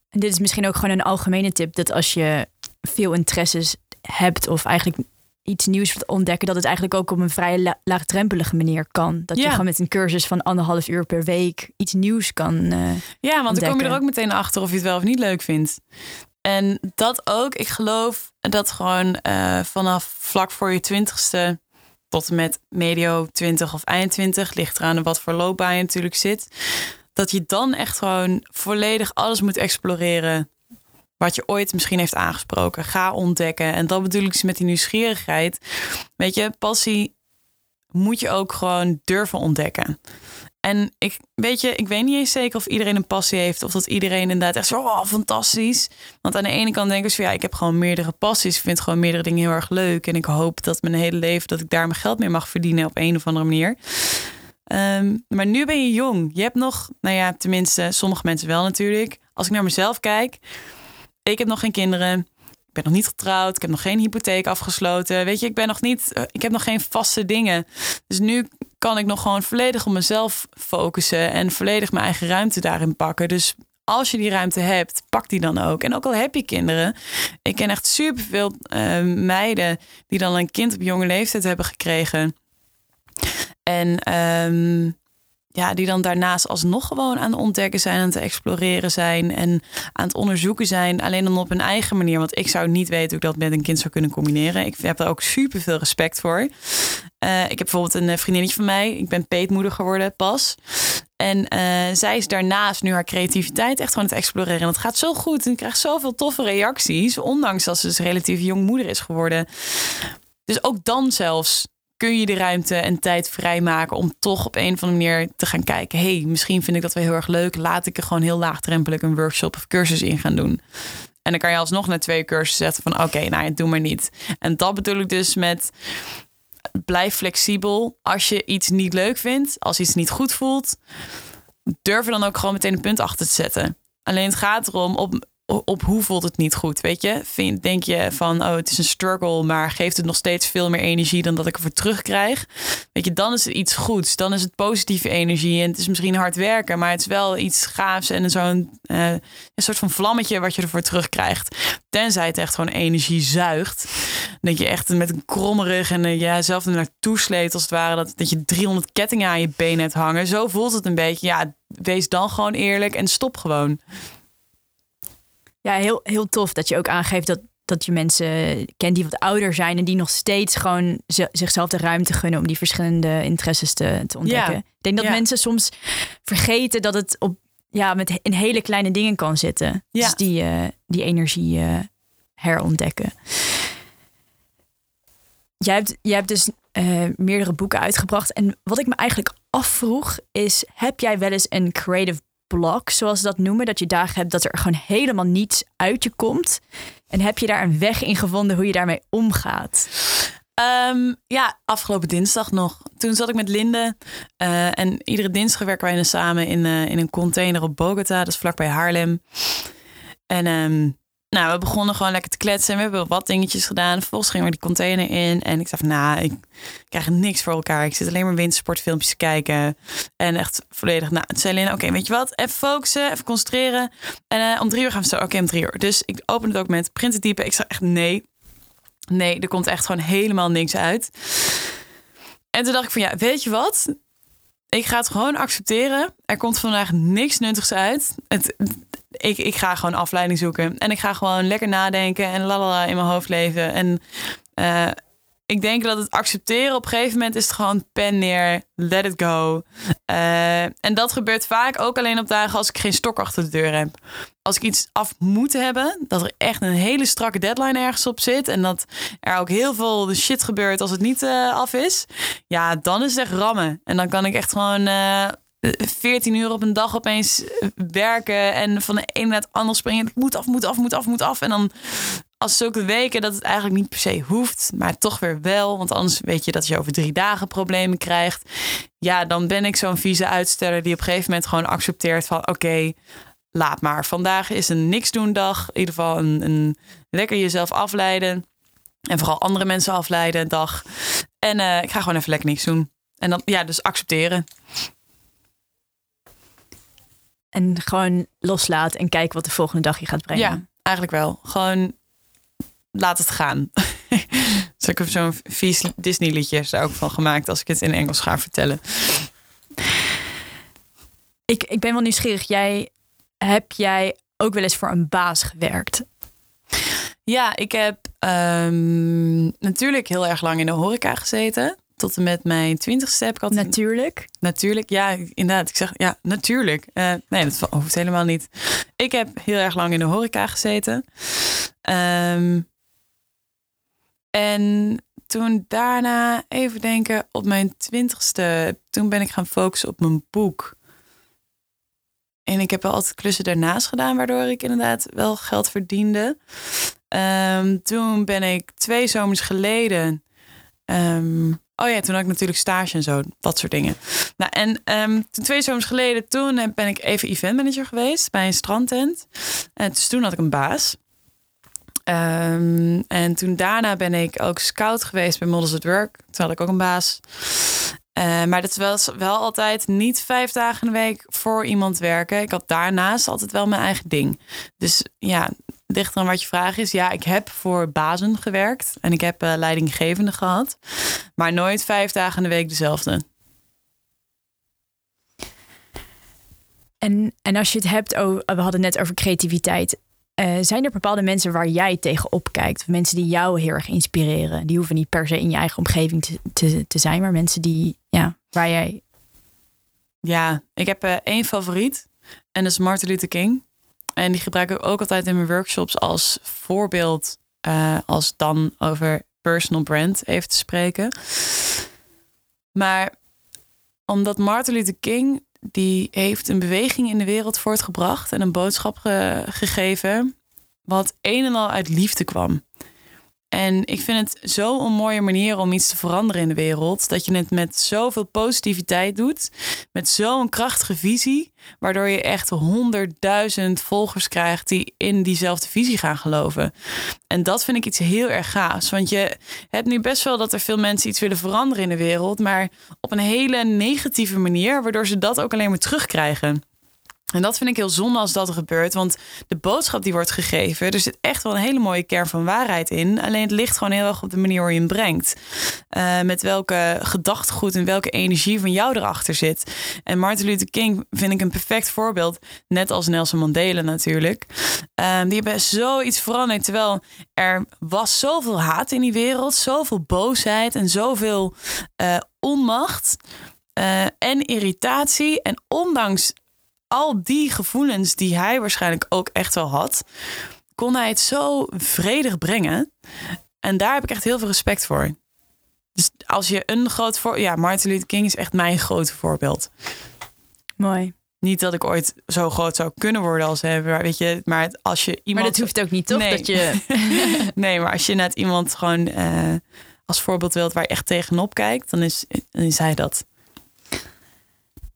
En dit is misschien ook gewoon een algemene tip dat als je veel interesses hebt of eigenlijk iets nieuws ontdekken, dat het eigenlijk ook op een vrij laagdrempelige manier kan. Dat je gewoon met een cursus van anderhalf uur per week iets nieuws kan. Uh, ja, want dan kom je er ook meteen achter of je het wel of niet leuk vindt. En dat ook, ik geloof dat gewoon uh, vanaf vlak voor je twintigste tot en met medio 20 of eind 20, ligt eraan wat voor loopbaan je natuurlijk zit. Dat je dan echt gewoon volledig alles moet exploreren wat je ooit misschien heeft aangesproken. Ga ontdekken. En dat bedoel ik dus met die nieuwsgierigheid. Weet je, passie moet je ook gewoon durven ontdekken. En ik weet je, ik weet niet eens zeker of iedereen een passie heeft. Of dat iedereen inderdaad echt zo oh, fantastisch. Want aan de ene kant denk ik van ja, ik heb gewoon meerdere passies. Ik vind gewoon meerdere dingen heel erg leuk. En ik hoop dat mijn hele leven dat ik daar mijn geld mee mag verdienen op een of andere manier. Ehm, maar nu ben je jong. Je hebt nog, nou ja, tenminste, sommige mensen wel natuurlijk. Als ik naar mezelf kijk, ik heb nog geen kinderen. Ik ben nog niet getrouwd. Ik heb nog geen hypotheek afgesloten. Weet je, ik ben nog niet. Eh, ik heb nog geen vaste dingen. Dus nu kan ik nog gewoon volledig op mezelf focussen en volledig mijn eigen ruimte daarin pakken. Dus als je die ruimte hebt, pak die dan ook. En ook al heb je kinderen. Ik ken echt superveel uh, meiden die dan een kind op jonge leeftijd hebben gekregen. En um, ja, die dan daarnaast alsnog gewoon aan het ontdekken zijn, aan het exploreren zijn en aan het onderzoeken zijn. Alleen dan op hun eigen manier. Want ik zou niet weten hoe ik dat met een kind zou kunnen combineren. Ik heb daar ook super veel respect voor. Uh, ik heb bijvoorbeeld een eh, vriendinnetje van mij. Ik ben peetmoeder geworden pas. En uh, zij is daarnaast nu haar creativiteit echt gewoon het exploreren. En het gaat zo goed. En krijgt zoveel toffe reacties. Ondanks dat ze dus relatief jong moeder is geworden. Dus ook dan zelfs kun je de ruimte en tijd vrijmaken om toch op een of andere manier te gaan kijken. hey, misschien vind ik dat wel heel erg leuk. Laat ik er gewoon heel laagdrempelig een workshop of cursus in gaan doen. En dan kan je alsnog naar twee cursussen zetten van oké, nou ja, doe maar niet. En dat bedoel ik dus met blijf flexibel. Als je iets niet leuk vindt, als iets niet goed voelt, durf er dan ook gewoon meteen een punt achter te zetten. Alleen het gaat erom op op hoe voelt het niet goed, weet je? Vind, denk je van, oh, het is een struggle, maar geeft het nog steeds veel meer energie dan dat ik ervoor terugkrijg? Weet je, dan is het iets goeds. Dan is het positieve energie en het is misschien hard werken, maar het is wel iets gaafs en zo'n uh, een soort van vlammetje wat je ervoor terugkrijgt. Tenzij het echt gewoon energie zuigt. Dat je echt met een kromme rug en uh, ja, zelf er naartoe sleet als het ware, dat, dat je 300 kettingen aan je been hebt hangen. Zo voelt het een beetje. Ja, wees dan gewoon eerlijk en stop gewoon. Ja, heel, heel tof dat je ook aangeeft dat, dat je mensen kent die wat ouder zijn en die nog steeds gewoon zichzelf de ruimte gunnen om die verschillende interesses te, te ontdekken. Ik denk dat mensen soms vergeten dat het op, ja, met in hele kleine dingen kan zitten. Ja. Dus die, uh, die energie uh, herontdekken. Jij hebt, jij hebt dus uh, meerdere boeken uitgebracht. En wat ik me eigenlijk afvroeg is: heb jij wel eens een creative blok, zoals ze dat noemen. Dat je dagen hebt dat er gewoon helemaal niets uit je komt. En heb je daar een weg in gevonden hoe je daarmee omgaat? Um, ja, afgelopen dinsdag nog. Toen zat ik met Linde. Uh, en iedere dinsdag werken wij samen in, uh, in een container op Bogota. Dat is vlakbij Haarlem. En um, nou, we begonnen gewoon lekker te kletsen. En we hebben wat dingetjes gedaan. Vervolgens gingen we die container in. En ik dacht, nou, ik krijg niks voor elkaar. Ik zit alleen maar wintersportfilmpjes te kijken. En echt volledig, nou, het zei oké, weet je wat? Even focussen, even concentreren. En uh, om drie uur gaan we zo. Oké, om drie uur. Dus ik open het document, print het typen. Ik zeg echt, nee. Nee, er komt echt gewoon helemaal niks uit. En toen dacht ik van, ja, weet je wat? Ik ga het gewoon accepteren. Er komt vandaag niks nuttigs uit. Het, ik, ik ga gewoon afleiding zoeken. En ik ga gewoon lekker nadenken en lalala in mijn hoofd leven. En uh, ik denk dat het accepteren op een gegeven moment is het gewoon pen neer, let it go. Uh, en dat gebeurt vaak ook alleen op dagen als ik geen stok achter de deur heb. Als ik iets af moet hebben, dat er echt een hele strakke deadline ergens op zit. En dat er ook heel veel shit gebeurt als het niet uh, af is. Ja, dan is het echt rammen. En dan kan ik echt gewoon 14 uur op een dag opeens werken en van de ene naar het ander springen. Het moet af, moet af, moet af, moet af. En dan als zulke weken dat het eigenlijk niet per se hoeft, maar toch weer wel. Want anders weet je dat je over drie dagen problemen krijgt. Ja, dan ben ik zo'n vieze uitsteller die op een gegeven moment gewoon accepteert van oké, laat maar. Vandaag is een niks doen dag. In ieder geval een, een lekker jezelf afleiden. En vooral andere mensen afleiden dag. En uh, ik ga gewoon even lekker niks doen. En dan, ja, dus accepteren. En gewoon loslaat en kijken wat de volgende dag je gaat brengen. Ja, eigenlijk wel. Gewoon laat het gaan. dus ik heb zo'n vies Disney liedje daar ook van gemaakt als ik het in Engels ga vertellen. Ik, ik ben wel nieuwsgierig. Jij, heb jij ook wel eens voor een baas gewerkt? Ja, ik heb um, natuurlijk heel erg lang in de horeca gezeten tot en met mijn twintigste heb ik altijd... Natuurlijk? Natuurlijk, ja, inderdaad. Ik zeg, ja, natuurlijk. Uh, nee, dat hoeft helemaal niet. Ik heb heel erg lang in de horeca gezeten. Um, en toen daarna, even denken, op mijn twintigste... toen ben ik gaan focussen op mijn boek. En ik heb wel altijd klussen daarnaast gedaan... waardoor ik inderdaad wel geld verdiende. Um, toen ben ik twee zomers geleden... Um, Oh ja, toen had ik natuurlijk stage en zo, dat soort dingen. Nou, en um, twee zomers geleden, toen ben ik even eventmanager geweest bij een strandtent. En dus toen had ik een baas. Um, en toen daarna ben ik ook scout geweest bij Models at Work. Toen had ik ook een baas. Uh, maar dat was wel altijd niet vijf dagen in de week voor iemand werken. Ik had daarnaast altijd wel mijn eigen ding. Dus ja, dichter aan wat je vraag is. Ja, ik heb voor bazen gewerkt en ik heb uh, leidinggevende gehad, maar nooit vijf dagen in de week dezelfde. En, en als je het hebt over, we hadden net over creativiteit. Uh, zijn er bepaalde mensen waar jij tegenop kijkt? Mensen die jou heel erg inspireren? Die hoeven niet per se in je eigen omgeving te, te, te zijn, maar mensen die, ja, waar jij. Ja, ik heb uh, één favoriet en dat is Martin Luther King. En die gebruik ik ook altijd in mijn workshops als voorbeeld. Uh, als dan over personal brand even te spreken. Maar omdat Martin Luther King, die heeft een beweging in de wereld voortgebracht en een boodschap ge gegeven. Wat een en al uit liefde kwam. En ik vind het zo een mooie manier om iets te veranderen in de wereld. Dat je het met zoveel positiviteit doet. Met zo'n krachtige visie. Waardoor je echt honderdduizend volgers krijgt die in diezelfde visie gaan geloven. En dat vind ik iets heel erg gaafs. Want je hebt nu best wel dat er veel mensen iets willen veranderen in de wereld. Maar op een hele negatieve manier. Waardoor ze dat ook alleen maar terugkrijgen. En dat vind ik heel zonde als dat gebeurt. Want de boodschap die wordt gegeven, er zit echt wel een hele mooie kern van waarheid in. Alleen het ligt gewoon heel erg op de manier hoe je hem brengt. Uh, met welke gedachtegoed en welke energie van jou erachter zit. En Martin Luther King vind ik een perfect voorbeeld. Net als Nelson Mandela natuurlijk. Uh, die hebben zoiets veranderd. Terwijl er was zoveel haat in die wereld. Zoveel boosheid en zoveel uh, onmacht. Uh, en irritatie. En ondanks al die gevoelens die hij waarschijnlijk ook echt wel had, kon hij het zo vredig brengen. En daar heb ik echt heel veel respect voor. Dus als je een groot voor. Ja, Martin Luther King is echt mijn grote voorbeeld. Mooi. Niet dat ik ooit zo groot zou kunnen worden als hem, maar weet je, maar als je iemand. Maar dat hoeft ook niet, toch? Nee, dat je... nee maar als je net iemand gewoon uh, als voorbeeld wilt waar je echt tegenop kijkt, dan is, dan is hij dat.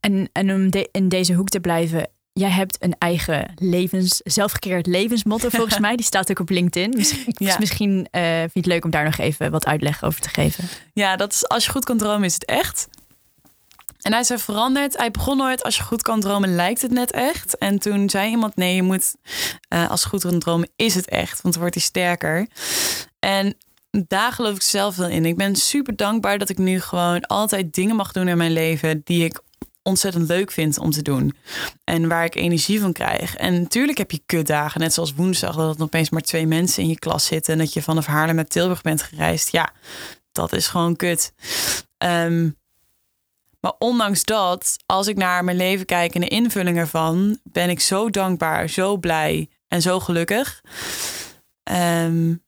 En, en om de, in deze hoek te blijven, jij hebt een eigen levens, zelfgecreëerd levensmotto volgens mij. Die staat ook op LinkedIn. Misschien, ja. misschien uh, vind je het leuk om daar nog even wat uitleg over te geven. Ja, dat is als je goed kan dromen is het echt. En hij is er veranderd. Hij begon nooit als je goed kan dromen lijkt het net echt. En toen zei iemand nee, je moet uh, als je goed kan dromen is het echt. Want dan wordt hij sterker. En daar geloof ik zelf wel in. Ik ben super dankbaar dat ik nu gewoon altijd dingen mag doen in mijn leven die ik ontzettend leuk vind om te doen. En waar ik energie van krijg. En natuurlijk heb je kutdagen. Net zoals woensdag dat er opeens maar twee mensen in je klas zitten. En dat je vanaf Haarlem met Tilburg bent gereisd. Ja, dat is gewoon kut. Um, maar ondanks dat, als ik naar mijn leven kijk en de invulling ervan, ben ik zo dankbaar, zo blij en zo gelukkig. Um,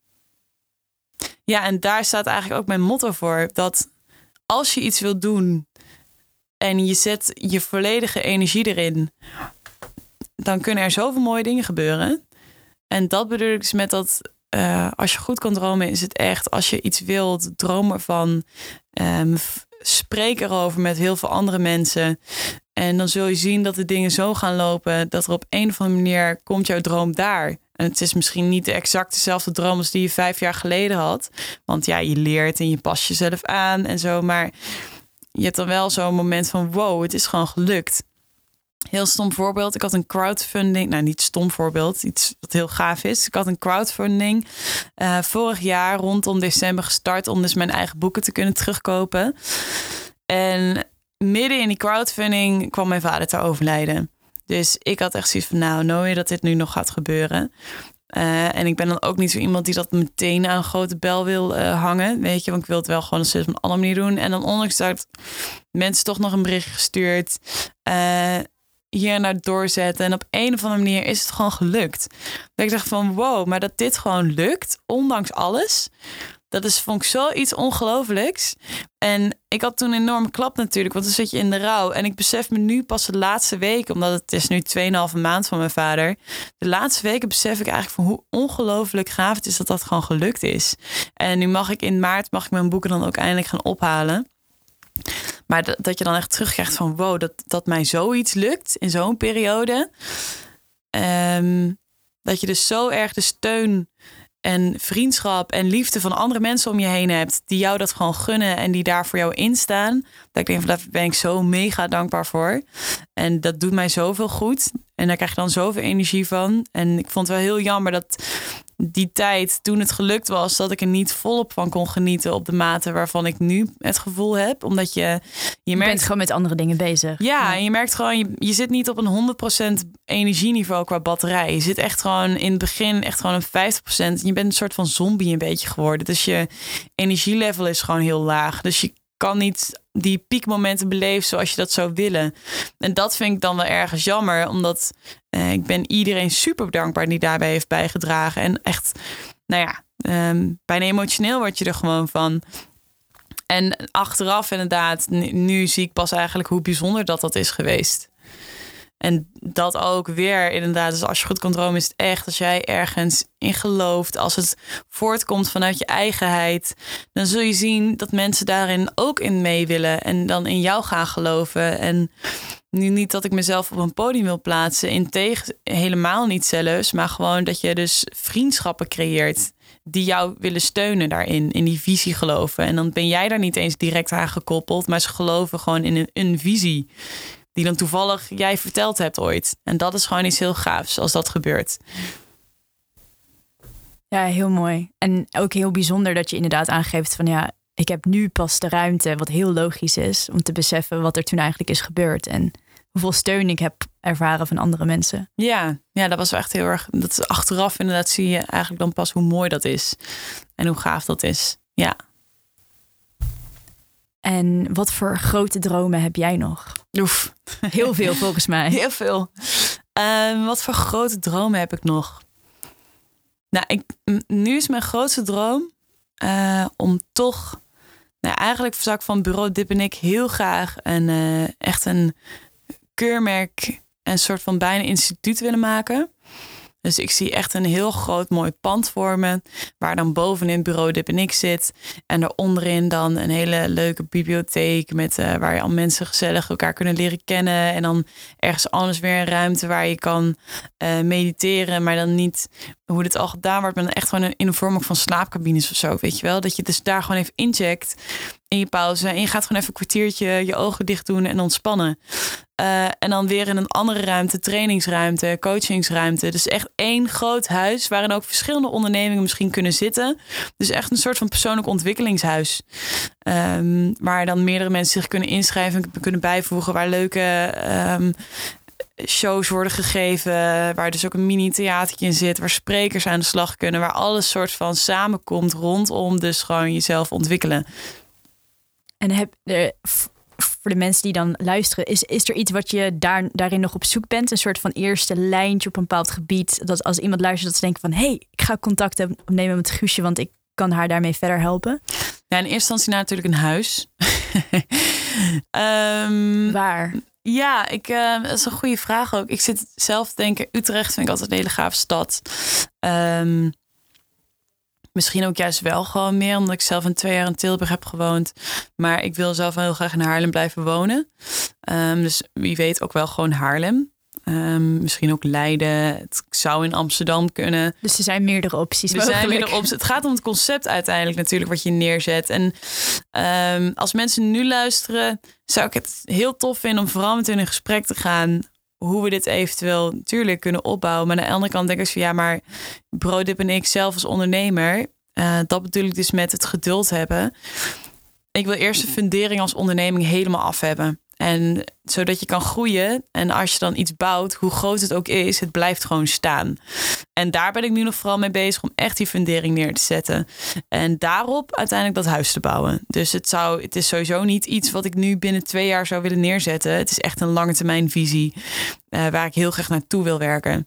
ja, en daar staat eigenlijk ook mijn motto voor. Dat als je iets wilt doen en je zet je volledige energie erin, dan kunnen er zoveel mooie dingen gebeuren. En dat bedoel ik dus met dat uh, als je goed kan dromen, is het echt als je iets wilt, droom ervan. Um, spreek erover met heel veel andere mensen. En dan zul je zien dat de dingen zo gaan lopen dat er op een of andere manier komt jouw droom daar. En het is misschien niet exact dezelfde droom als die je vijf jaar geleden had. Want ja, je leert en je past jezelf aan en zo. Maar je hebt dan wel zo'n moment van wow, het is gewoon gelukt. Heel stom voorbeeld. Ik had een crowdfunding. Nou, niet stom voorbeeld. Iets wat heel gaaf is. Ik had een crowdfunding uh, vorig jaar rondom december gestart. Om dus mijn eigen boeken te kunnen terugkopen. En midden in die crowdfunding kwam mijn vader te overlijden. Dus ik had echt zoiets van, nou, nooit dat dit nu nog gaat gebeuren. Uh, en ik ben dan ook niet zo iemand die dat meteen aan een grote bel wil uh, hangen. Weet je, want ik wil het wel gewoon op een andere manier doen. En dan ondanks dat mensen toch nog een bericht gestuurd. Uh, hier naar doorzetten. En op een of andere manier is het gewoon gelukt. Dat ik dacht van wow, maar dat dit gewoon lukt, ondanks alles. Dat is, vond ik zoiets ongelooflijks. En ik had toen een enorme klap natuurlijk, want dan zit je in de rouw. En ik besef me nu pas de laatste weken, omdat het is nu 2,5 maand van mijn vader. De laatste weken besef ik eigenlijk van hoe ongelooflijk gaaf het is dat dat gewoon gelukt is. En nu mag ik in maart, mag ik mijn boeken dan ook eindelijk gaan ophalen. Maar dat, dat je dan echt terugkrijgt van wow, dat, dat mij zoiets lukt in zo'n periode. Um, dat je dus zo erg de steun en vriendschap en liefde van andere mensen om je heen hebt, die jou dat gewoon gunnen en die daar voor jou instaan. Dat ik denk daar ben ik zo mega dankbaar voor. En dat doet mij zoveel goed. En daar krijg je dan zoveel energie van. En ik vond het wel heel jammer dat die tijd toen het gelukt was, dat ik er niet volop van kon genieten op de mate waarvan ik nu het gevoel heb. Omdat je, je, je merkt bent gewoon met andere dingen bezig. Ja, en je merkt gewoon, je, je zit niet op een 100% energieniveau qua batterij. Je zit echt gewoon in het begin echt gewoon een 50%. Je bent een soort van zombie een beetje geworden. Dus je energielevel is gewoon heel laag. Dus je kan niet die piekmomenten beleven zoals je dat zou willen. En dat vind ik dan wel ergens jammer, omdat eh, ik ben iedereen super dankbaar die daarbij heeft bijgedragen. En echt, nou ja, um, bijna emotioneel word je er gewoon van. En achteraf inderdaad, nu zie ik pas eigenlijk hoe bijzonder dat dat is geweest. En dat ook weer inderdaad. Dus als je goed kan dromen, is het echt als jij ergens in gelooft. Als het voortkomt vanuit je eigenheid. Dan zul je zien dat mensen daarin ook in mee willen. En dan in jou gaan geloven. En nu niet dat ik mezelf op een podium wil plaatsen. in tegen helemaal niet zelfs. Maar gewoon dat je dus vriendschappen creëert die jou willen steunen daarin, in die visie geloven. En dan ben jij daar niet eens direct aan gekoppeld, maar ze geloven gewoon in een, een visie die dan toevallig jij verteld hebt ooit. En dat is gewoon iets heel gaafs als dat gebeurt. Ja, heel mooi. En ook heel bijzonder dat je inderdaad aangeeft van ja, ik heb nu pas de ruimte, wat heel logisch is, om te beseffen wat er toen eigenlijk is gebeurd. En hoeveel steun ik heb ervaren van andere mensen. Ja, ja dat was echt heel erg. Dat achteraf inderdaad zie je eigenlijk dan pas hoe mooi dat is. En hoe gaaf dat is. Ja. En wat voor grote dromen heb jij nog? Oef. Heel veel volgens mij. Heel veel. Ehm, wat voor grote dromen heb ik nog? Nou, ik, nu is mijn grootste droom uh, om toch. Nou, eigenlijk zou ik van bureau Dip en ik heel graag een, uh, echt een keurmerk, een soort van bijna instituut willen maken. Dus ik zie echt een heel groot mooi pand voor me. Waar dan bovenin het bureau Dip en ik zit. En daaronderin dan een hele leuke bibliotheek. Met, uh, waar je al mensen gezellig elkaar kunnen leren kennen. En dan ergens anders weer een ruimte waar je kan uh, mediteren. Maar dan niet hoe dit al gedaan wordt. Maar dan echt gewoon in de vorm van slaapcabines of zo. Weet je wel? Dat je dus daar gewoon even incheckt in je pauze. En je gaat gewoon even een kwartiertje je ogen dicht doen en ontspannen. Uh, en dan weer in een andere ruimte, trainingsruimte, coachingsruimte. Dus echt één groot huis waarin ook verschillende ondernemingen misschien kunnen zitten. Dus echt een soort van persoonlijk ontwikkelingshuis. Um, waar dan meerdere mensen zich kunnen inschrijven en kunnen bijvoegen. Waar leuke um, shows worden gegeven. Waar dus ook een mini-theatertje in zit. Waar sprekers aan de slag kunnen. Waar alles soort van samenkomt rondom dus gewoon jezelf ontwikkelen. En heb, er, voor de mensen die dan luisteren, is, is er iets wat je daar, daarin nog op zoek bent? Een soort van eerste lijntje op een bepaald gebied. Dat als iemand luistert, dat ze denken van... hé, hey, ik ga contact opnemen met Guusje, want ik kan haar daarmee verder helpen. Ja, in eerste instantie natuurlijk een huis. um, Waar? Ja, ik, uh, dat is een goede vraag ook. Ik zit zelf denken, Utrecht vind ik altijd een hele gaaf stad. Um, Misschien ook juist wel gewoon meer, omdat ik zelf een twee jaar in Tilburg heb gewoond. Maar ik wil zelf wel heel graag in Haarlem blijven wonen. Um, dus wie weet ook wel gewoon Haarlem. Um, misschien ook Leiden. Het zou in Amsterdam kunnen. Dus er zijn meerdere opties. Er zijn meerdere opties. Het gaat om het concept uiteindelijk natuurlijk wat je neerzet. En um, als mensen nu luisteren, zou ik het heel tof vinden om vooral met hun in gesprek te gaan hoe we dit eventueel natuurlijk kunnen opbouwen. Maar aan de andere kant denk ik van ja, maar Brodip en ik zelf als ondernemer, uh, dat bedoel ik dus met het geduld hebben. Ik wil eerst de fundering als onderneming helemaal af hebben. En zodat je kan groeien. En als je dan iets bouwt, hoe groot het ook is, het blijft gewoon staan. En daar ben ik nu nog vooral mee bezig om echt die fundering neer te zetten. En daarop uiteindelijk dat huis te bouwen. Dus het, zou, het is sowieso niet iets wat ik nu binnen twee jaar zou willen neerzetten. Het is echt een lange termijn visie uh, waar ik heel graag naartoe wil werken.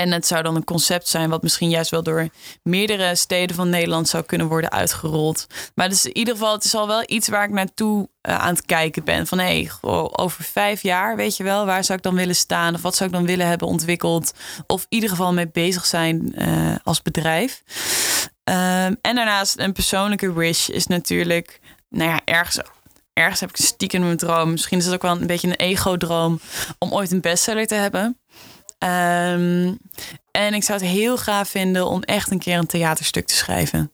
En het zou dan een concept zijn wat misschien juist wel door meerdere steden van Nederland zou kunnen worden uitgerold. Maar dus in ieder geval, het is al wel iets waar ik naartoe uh, aan het kijken ben. Van hé, hey, over vijf jaar, weet je wel, waar zou ik dan willen staan? Of wat zou ik dan willen hebben ontwikkeld? Of in ieder geval mee bezig zijn uh, als bedrijf. Um, en daarnaast een persoonlijke wish is natuurlijk, nou ja, ergens ergens heb ik stiekem een droom. Misschien is het ook wel een beetje een ego-droom om ooit een bestseller te hebben. Um, en ik zou het heel gaaf vinden om echt een keer een theaterstuk te schrijven.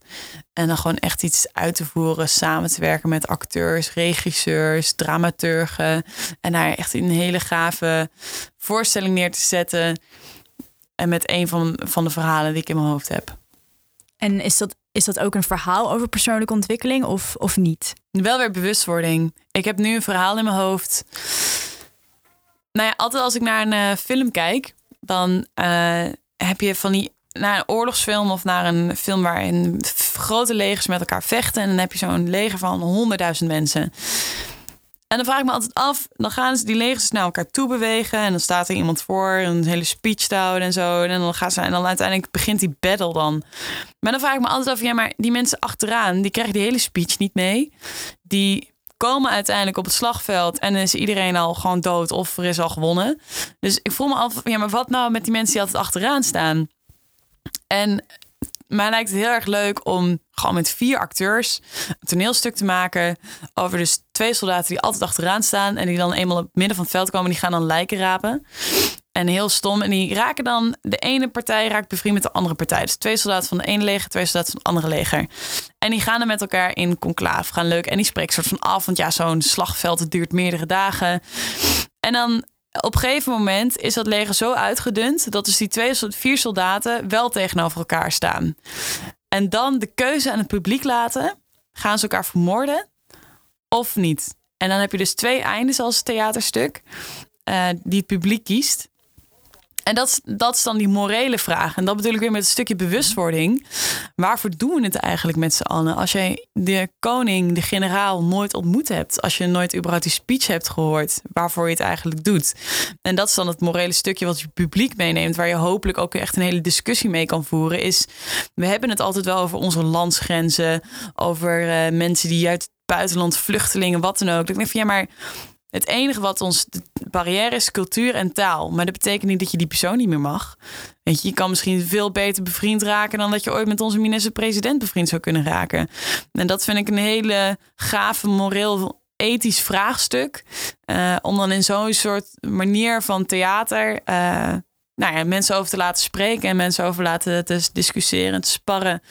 En dan gewoon echt iets uit te voeren, samen te werken met acteurs, regisseurs, dramaturgen. En daar echt een hele gave voorstelling neer te zetten. En met een van, van de verhalen die ik in mijn hoofd heb. En is dat, is dat ook een verhaal over persoonlijke ontwikkeling of, of niet? Wel weer bewustwording. Ik heb nu een verhaal in mijn hoofd. Nou ja, altijd als ik naar een uh, film kijk, dan uh, heb je van die naar een oorlogsfilm of naar een film waarin grote legers met elkaar vechten. En dan heb je zo'n leger van honderdduizend mensen. En dan vraag ik me altijd af, dan gaan ze die legers naar elkaar toe bewegen. En dan staat er iemand voor, een hele speech te houden en zo. En dan gaan ze, en dan uiteindelijk begint die battle dan. Maar dan vraag ik me altijd af, ja, maar die mensen achteraan, die krijgen die hele speech niet mee. Die komen uiteindelijk op het slagveld en is iedereen al gewoon dood of er is al gewonnen. Dus ik voel me af, ja, maar wat nou met die mensen die altijd achteraan staan? En mij lijkt het heel erg leuk om gewoon met vier acteurs een toneelstuk te maken over dus twee soldaten die altijd achteraan staan en die dan eenmaal op het midden van het veld komen, die gaan dan lijken rapen. En heel stom. En die raken dan, de ene partij raakt bevriend met de andere partij. Dus twee soldaten van de ene leger, twee soldaten van het andere leger. En die gaan dan met elkaar in conclave, gaan leuk. En die spreken soort van af, want ja, zo'n slagveld, het duurt meerdere dagen. En dan op een gegeven moment is dat leger zo uitgedund dat dus die twee, vier soldaten wel tegenover elkaar staan. En dan de keuze aan het publiek laten: gaan ze elkaar vermoorden of niet? En dan heb je dus twee eindes als theaterstuk uh, die het publiek kiest. En dat dat is dan die morele vraag. En dat bedoel ik weer met een stukje bewustwording. Waarvoor doen we het eigenlijk met z'n allen? Als jij de koning, de generaal, nooit ontmoet hebt. Als je nooit überhaupt die speech hebt gehoord. Waarvoor je het eigenlijk doet. En dat is dan het morele stukje wat je publiek meeneemt. Waar je hopelijk ook echt een hele discussie mee kan voeren. Is, we hebben het altijd wel over onze landsgrenzen. Over uh, mensen die uit het buitenland, vluchtelingen, wat dan ook. Ik denk van ja, maar het enige wat ons de barrière is cultuur en taal. Maar dat betekent niet dat je die persoon niet meer mag. Weet je, je kan misschien veel beter bevriend raken dan dat je ooit met onze minister-president bevriend zou kunnen raken. En dat vind ik een hele gave moreel ethisch vraagstuk. Uh, om dan in zo'n soort manier van theater uh, nou ja, mensen over te laten spreken en mensen over laten te discussiëren, te sparren.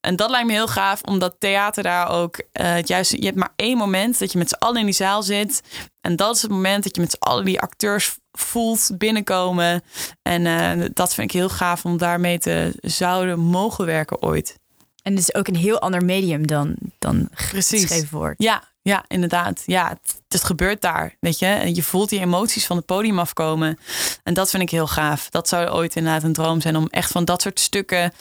En dat lijkt me heel gaaf, omdat theater daar ook uh, juist, je hebt maar één moment dat je met z'n allen in die zaal zit. En dat is het moment dat je met z'n allen die acteurs voelt binnenkomen. En uh, dat vind ik heel gaaf om daarmee te zouden mogen werken ooit. En het is ook een heel ander medium dan, dan geschreven woord. Ja, ja, inderdaad. Ja, het, het, gebeurt daar, weet je. En je voelt die emoties van het podium afkomen. En dat vind ik heel gaaf. Dat zou ooit inderdaad een droom zijn om echt van dat soort stukken...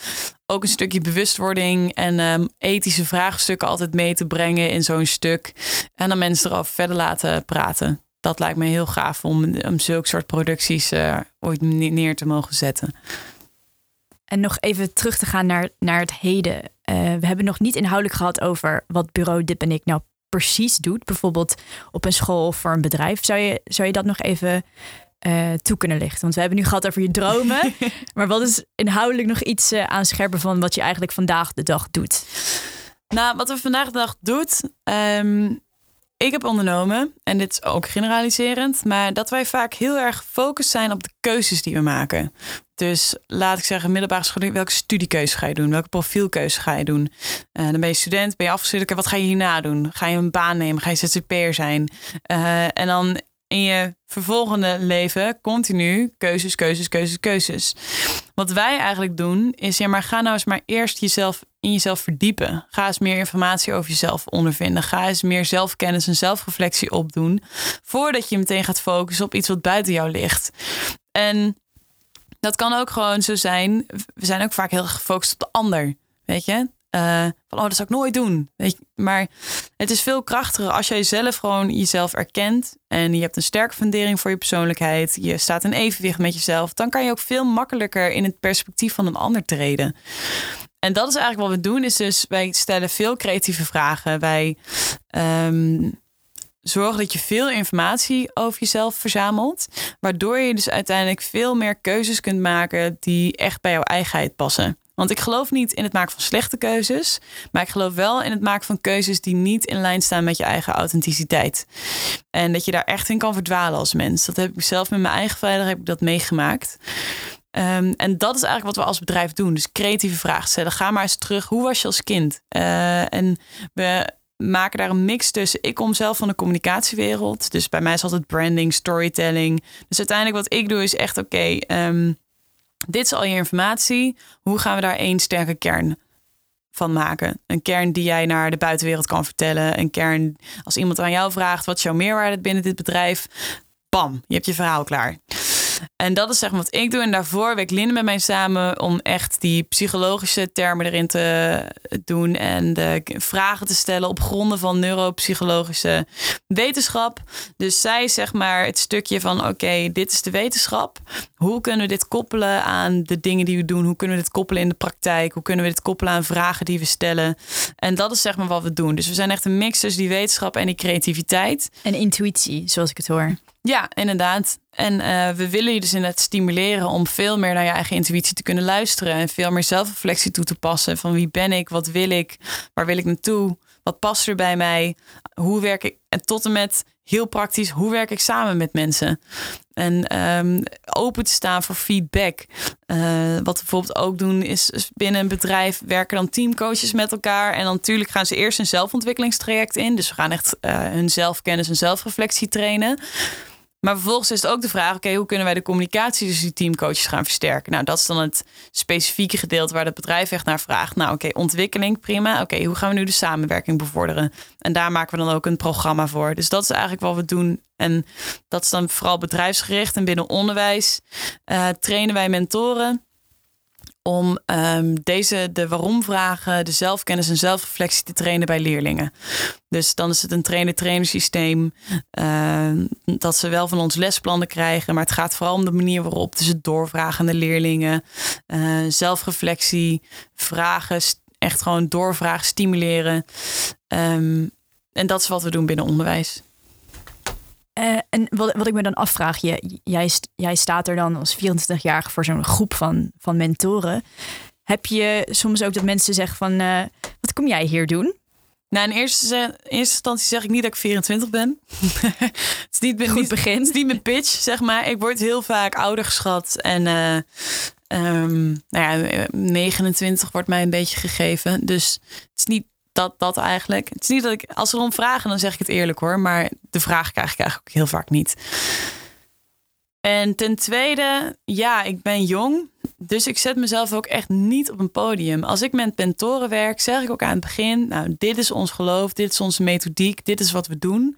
ook een stukje bewustwording en um, ethische vraagstukken altijd mee te brengen in zo'n stuk. En dan mensen erover verder laten praten. Dat lijkt me heel gaaf om, om zulke soort producties uh, ooit neer te mogen zetten. En nog even terug te gaan naar, naar het heden. Uh, we hebben nog niet inhoudelijk gehad over wat bureau Dip en ik nou precies doet, bijvoorbeeld op een school of voor een bedrijf, zou je, zou je dat nog even uh, toe kunnen lichten? Want we hebben nu gehad over je dromen, maar wat is inhoudelijk nog iets uh, aanscherpen van wat je eigenlijk vandaag de dag doet? Nou, wat we vandaag de dag doet, um, ik heb ondernomen, en dit is ook generaliserend, maar dat wij vaak heel erg gefocust zijn op de keuzes die we maken. Dus laat ik zeggen, middelbare school, welke studiekeuze ga je doen? Welke profielkeuze ga je doen? Uh, dan ben je student, ben je afgestudeerd. Wat ga je hierna doen? Ga je een baan nemen? Ga je ZZP'er zijn? Uh, en dan in je vervolgende leven continu keuzes, keuzes, keuzes, keuzes. Wat wij eigenlijk doen is, ja, maar ga nou eens maar eerst jezelf in jezelf verdiepen. Ga eens meer informatie over jezelf ondervinden. Ga eens meer zelfkennis en zelfreflectie opdoen. Voordat je meteen gaat focussen op iets wat buiten jou ligt. En dat kan ook gewoon zo zijn. We zijn ook vaak heel gefocust op de ander. Weet je? Uh, van, oh, dat zou ik nooit doen. Maar het is veel krachtiger als jij zelf gewoon jezelf erkent. En je hebt een sterke fundering voor je persoonlijkheid. Je staat in evenwicht met jezelf. Dan kan je ook veel makkelijker in het perspectief van een ander treden. En dat is eigenlijk wat we doen. Is dus, wij stellen veel creatieve vragen. Wij um, zorg dat je veel informatie over jezelf verzamelt. Waardoor je dus uiteindelijk veel meer keuzes kunt maken die echt bij jouw eigenheid passen. Want ik geloof niet in het maken van slechte keuzes. Maar ik geloof wel in het maken van keuzes die niet in lijn staan met je eigen authenticiteit. En dat je daar echt in kan verdwalen als mens. Dat heb ik zelf met mijn eigen vader heb ik dat meegemaakt. Um, en dat is eigenlijk wat we als bedrijf doen. Dus creatieve vragen stellen. Ga maar eens terug. Hoe was je als kind? Uh, en we maken daar een mix tussen. Ik kom zelf van de communicatiewereld. Dus bij mij is altijd branding, storytelling. Dus uiteindelijk wat ik doe is echt oké. Um, dit is al je informatie. Hoe gaan we daar één sterke kern van maken? Een kern die jij naar de buitenwereld kan vertellen. Een kern als iemand aan jou vraagt: wat is jouw meerwaarde binnen dit bedrijf? Bam, je hebt je verhaal klaar. En dat is zeg maar wat ik doe. En daarvoor werkt Linde met mij samen om echt die psychologische termen erin te doen. En de vragen te stellen op gronden van neuropsychologische wetenschap. Dus zij zeg maar het stukje van oké, dit is de wetenschap. Hoe kunnen we dit koppelen aan de dingen die we doen? Hoe kunnen we dit koppelen in de praktijk? Hoe kunnen we dit koppelen aan vragen die we stellen? En dat is zeg maar wat we doen. Dus we zijn echt een mix tussen die wetenschap en die creativiteit. En intuïtie, zoals ik het hoor. Ja, inderdaad. En uh, we willen je dus inderdaad stimuleren om veel meer naar je eigen intuïtie te kunnen luisteren. En veel meer zelfreflectie toe te passen. Van wie ben ik? Wat wil ik? Waar wil ik naartoe? Wat past er bij mij? Hoe werk ik? En tot en met heel praktisch, hoe werk ik samen met mensen? En um, open te staan voor feedback. Uh, wat we bijvoorbeeld ook doen, is binnen een bedrijf werken dan teamcoaches met elkaar. En dan natuurlijk gaan ze eerst een zelfontwikkelingstraject in. Dus we gaan echt uh, hun zelfkennis en zelfreflectie trainen. Maar vervolgens is het ook de vraag: oké, hoe kunnen wij de communicatie tussen die teamcoaches gaan versterken? Nou, dat is dan het specifieke gedeelte waar het bedrijf echt naar vraagt. Nou, oké, ontwikkeling, prima. Oké, hoe gaan we nu de samenwerking bevorderen? En daar maken we dan ook een programma voor. Dus dat is eigenlijk wat we doen. En dat is dan vooral bedrijfsgericht. En binnen onderwijs uh, trainen wij mentoren om um, deze, de waarom-vragen, de zelfkennis en zelfreflectie te trainen bij leerlingen. Dus dan is het een trainer-trainersysteem uh, dat ze wel van ons lesplannen krijgen, maar het gaat vooral om de manier waarop. Het doorvragen aan de leerlingen, uh, zelfreflectie, vragen, echt gewoon doorvragen, stimuleren. Um, en dat is wat we doen binnen onderwijs. Uh, en wat, wat ik me dan afvraag, je, jij, jij staat er dan als 24-jarige voor zo'n groep van, van mentoren. Heb je soms ook dat mensen zeggen van, uh, wat kom jij hier doen? Nou, in eerste, in eerste instantie zeg ik niet dat ik 24 ben. het is niet, Goed niet, begin. Het is niet mijn pitch, zeg maar. Ik word heel vaak ouder geschat. En uh, um, nou ja, 29 wordt mij een beetje gegeven. Dus het is niet dat, dat eigenlijk. Het is niet dat ik, als ze erom vragen, dan zeg ik het eerlijk hoor. Maar de vraag krijg ik eigenlijk ook heel vaak niet. En ten tweede, ja, ik ben jong. Dus ik zet mezelf ook echt niet op een podium. Als ik met mentoren werk, zeg ik ook aan het begin: Nou, dit is ons geloof, dit is onze methodiek, dit is wat we doen.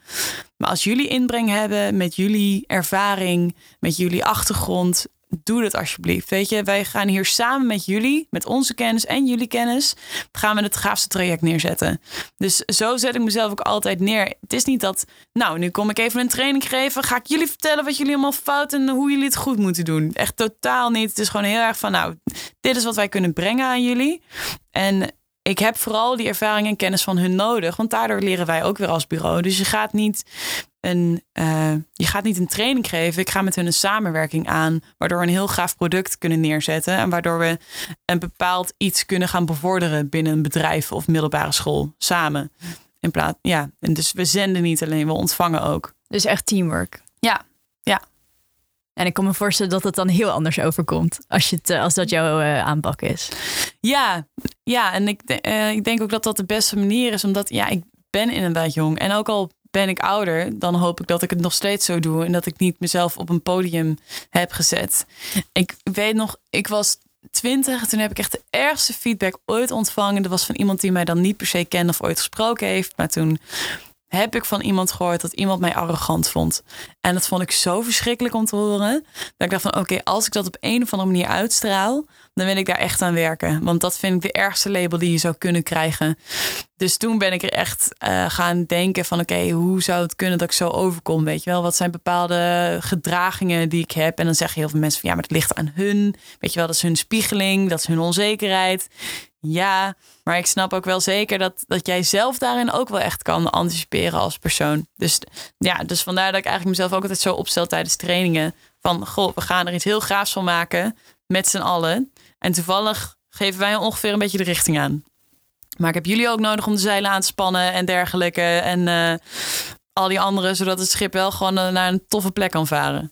Maar als jullie inbreng hebben met jullie ervaring, met jullie achtergrond, doe dat alsjeblieft. Weet je, wij gaan hier samen met jullie, met onze kennis en jullie kennis, gaan we het gaafste traject neerzetten. Dus zo zet ik mezelf ook altijd neer. Het is niet dat, nou, nu kom ik even een training geven, ga ik jullie vertellen wat jullie allemaal fout en hoe jullie het goed moeten doen. Echt totaal niet. Het is gewoon heel erg van, nou, dit is wat wij kunnen brengen aan jullie. En ik heb vooral die ervaring en kennis van hun nodig. Want daardoor leren wij ook weer als bureau. Dus je gaat niet een, uh, je gaat niet een training geven. Ik ga met hun een samenwerking aan. Waardoor we een heel gaaf product kunnen neerzetten. En waardoor we een bepaald iets kunnen gaan bevorderen binnen een bedrijf of middelbare school. Samen. In plaats, ja. En dus we zenden niet alleen, we ontvangen ook. Dus echt teamwork. Ja, ja. En ik kan me voorstellen dat het dan heel anders overkomt als, je het, als dat jouw uh, aanpak is. Ja, ja en ik, uh, ik denk ook dat dat de beste manier is, omdat ja, ik ben inderdaad jong. En ook al ben ik ouder, dan hoop ik dat ik het nog steeds zo doe en dat ik niet mezelf op een podium heb gezet. Ik weet nog, ik was 20 en toen heb ik echt de ergste feedback ooit ontvangen. Dat was van iemand die mij dan niet per se kende of ooit gesproken heeft, maar toen heb ik van iemand gehoord dat iemand mij arrogant vond. En dat vond ik zo verschrikkelijk om te horen. Dat ik dacht van oké, als ik dat op een of andere manier uitstraal, dan wil ik daar echt aan werken. Want dat vind ik de ergste label die je zou kunnen krijgen. Dus toen ben ik er echt uh, gaan denken van oké, hoe zou het kunnen dat ik zo overkom? Weet je wel, wat zijn bepaalde gedragingen die ik heb? En dan zeggen heel veel mensen van ja, maar het ligt aan hun. Weet je wel, dat is hun spiegeling, dat is hun onzekerheid. Ja, maar ik snap ook wel zeker dat, dat jij zelf daarin ook wel echt kan anticiperen als persoon. Dus ja, dus vandaar dat ik eigenlijk mezelf ook altijd zo opstel tijdens trainingen. Van goh, we gaan er iets heel gaafs van maken met z'n allen. En toevallig geven wij ongeveer een beetje de richting aan. Maar ik heb jullie ook nodig om de zeilen aan te spannen en dergelijke. En uh, al die anderen, zodat het schip wel gewoon naar een toffe plek kan varen.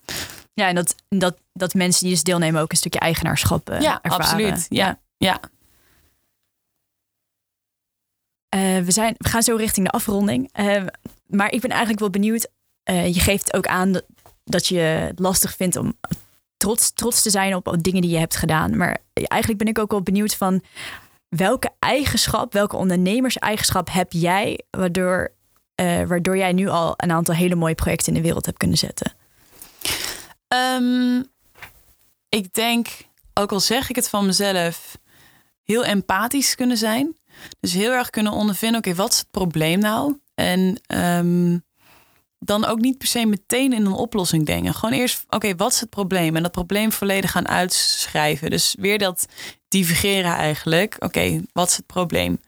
Ja, en dat, dat, dat mensen die dus deelnemen ook een stukje eigenaarschap uh, ja, ervaren. Absoluut. Ja, ja. Uh, we, zijn, we gaan zo richting de afronding. Uh, maar ik ben eigenlijk wel benieuwd. Uh, je geeft ook aan dat, je het lastig vindt om trots, trots te zijn op dingen die je hebt gedaan. Maar eigenlijk ben ik ook wel benieuwd van welke eigenschap, welke ondernemerseigenschap heb jij, waardoor, waardoor jij nu al een aantal hele mooie projecten in de wereld hebt kunnen zetten? Um, ik denk, ook al zeg ik het van mezelf, heel empathisch kunnen zijn. Dus heel erg kunnen ondervinden, oké, wat is het probleem nou? En ehm, dan ook niet per se meteen in een oplossing denken. Gewoon eerst, oké, wat is het probleem? En dat probleem volledig gaan uitschrijven. Dus weer dat divergeren eigenlijk. Oké, wat is het probleem?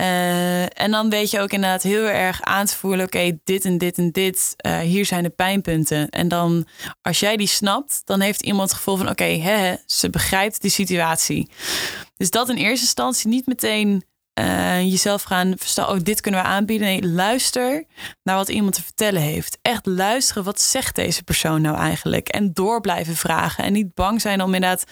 Uh, en dan weet je ook inderdaad heel erg aan te voelen: oké, dit en dit en dit, uh, hier zijn de pijnpunten. En dan, als jij die snapt, dan heeft iemand het gevoel van: oké, okay, ze begrijpt die situatie. Dus dat in eerste instantie niet meteen uh, jezelf gaan verstaan: oh, dit kunnen we aanbieden. Nee, luister naar wat iemand te vertellen heeft. Echt luisteren, wat zegt deze persoon nou eigenlijk? En door blijven vragen. En niet bang zijn om inderdaad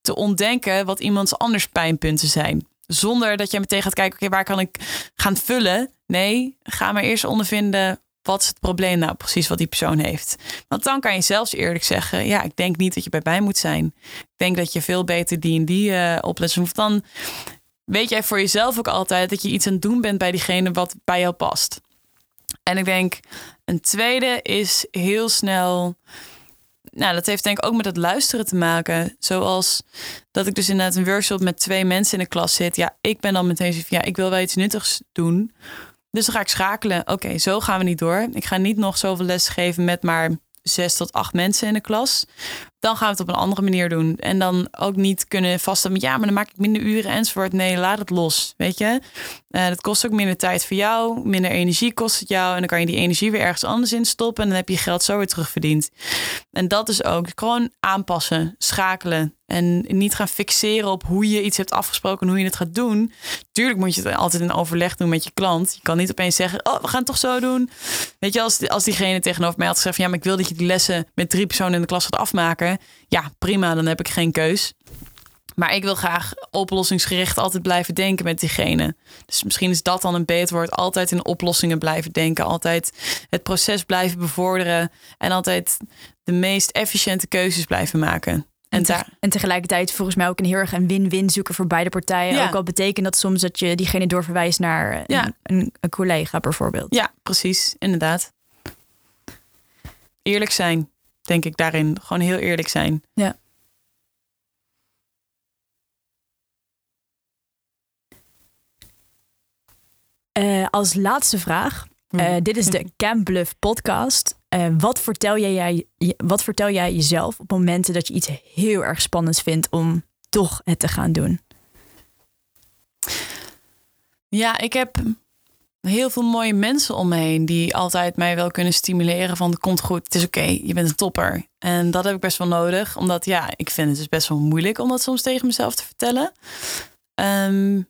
te ontdenken wat iemands anders pijnpunten zijn. Zonder dat je meteen gaat kijken, oké, waar kan ik gaan vullen? Nee, ga maar eerst ondervinden, wat is het probleem nou precies wat die persoon heeft? Want dan kan je zelfs eerlijk zeggen, ja, ik denk niet dat je bij mij moet zijn. Ik denk dat je veel beter die en die uh, oplossing Of dan weet jij voor jezelf ook altijd dat je iets aan het doen bent bij diegene wat bij jou past. En ik denk, een tweede is heel snel nou, dat heeft denk ik ook met het luisteren te maken. Zoals dat ik dus inderdaad een workshop met twee mensen in de klas zit. Ja, ik ben dan meteen zo van, ja, ik wil wel iets nuttigs doen. Dus dan ga ik schakelen. Oké, zo gaan we niet door. Ik ga niet nog zoveel les geven met maar zes tot acht mensen in de klas. Dan gaan we het op een andere manier doen. En dan ook niet kunnen vaststellen, ja, maar dan maak ik minder uren enzovoort. Nee, laat het los, weet je. Uh, dat kost ook minder tijd voor jou, minder energie kost het jou. En dan kan je die energie weer ergens anders in stoppen. En dan heb je geld zo weer terugverdiend. En dat is ook gewoon aanpassen, schakelen. En niet gaan fixeren op hoe je iets hebt afgesproken en hoe je het gaat doen. Tuurlijk moet je het altijd in overleg doen met je klant. Je kan niet opeens zeggen, oh, we gaan het toch zo doen. Weet je, als, als diegene tegenover mij had gezegd... ja, maar ik wil dat je die lessen met drie personen in de klas gaat afmaken. Ja, prima, dan heb ik geen keus. Maar ik wil graag oplossingsgericht altijd blijven denken met diegene. Dus misschien is dat dan een beter woord. Altijd in oplossingen blijven denken. Altijd het proces blijven bevorderen. En altijd de meest efficiënte keuzes blijven maken. En, te, en, tegelijkertijd volgens mij ook een heel erg een win-win zoeken voor beide partijen. Ook al betekent dat soms dat je diegene doorverwijst naar een, een, een, collega bijvoorbeeld. Ja, precies. Inderdaad. Eerlijk zijn, denk ik daarin. Gewoon heel eerlijk zijn. Ja. Uh, als laatste vraag. Uh, dit is de Camp Bluff podcast. Uh, wat, vertel jij, wat vertel jij jezelf op momenten dat je iets heel erg spannends vindt om toch het te gaan doen? Ja, ik heb heel veel mooie mensen om me heen die altijd mij wel kunnen stimuleren van het komt goed, het is oké, je bent een topper. En dat heb ik best wel nodig, omdat ja, ik vind het dus best wel moeilijk om dat soms tegen mezelf te vertellen. Um,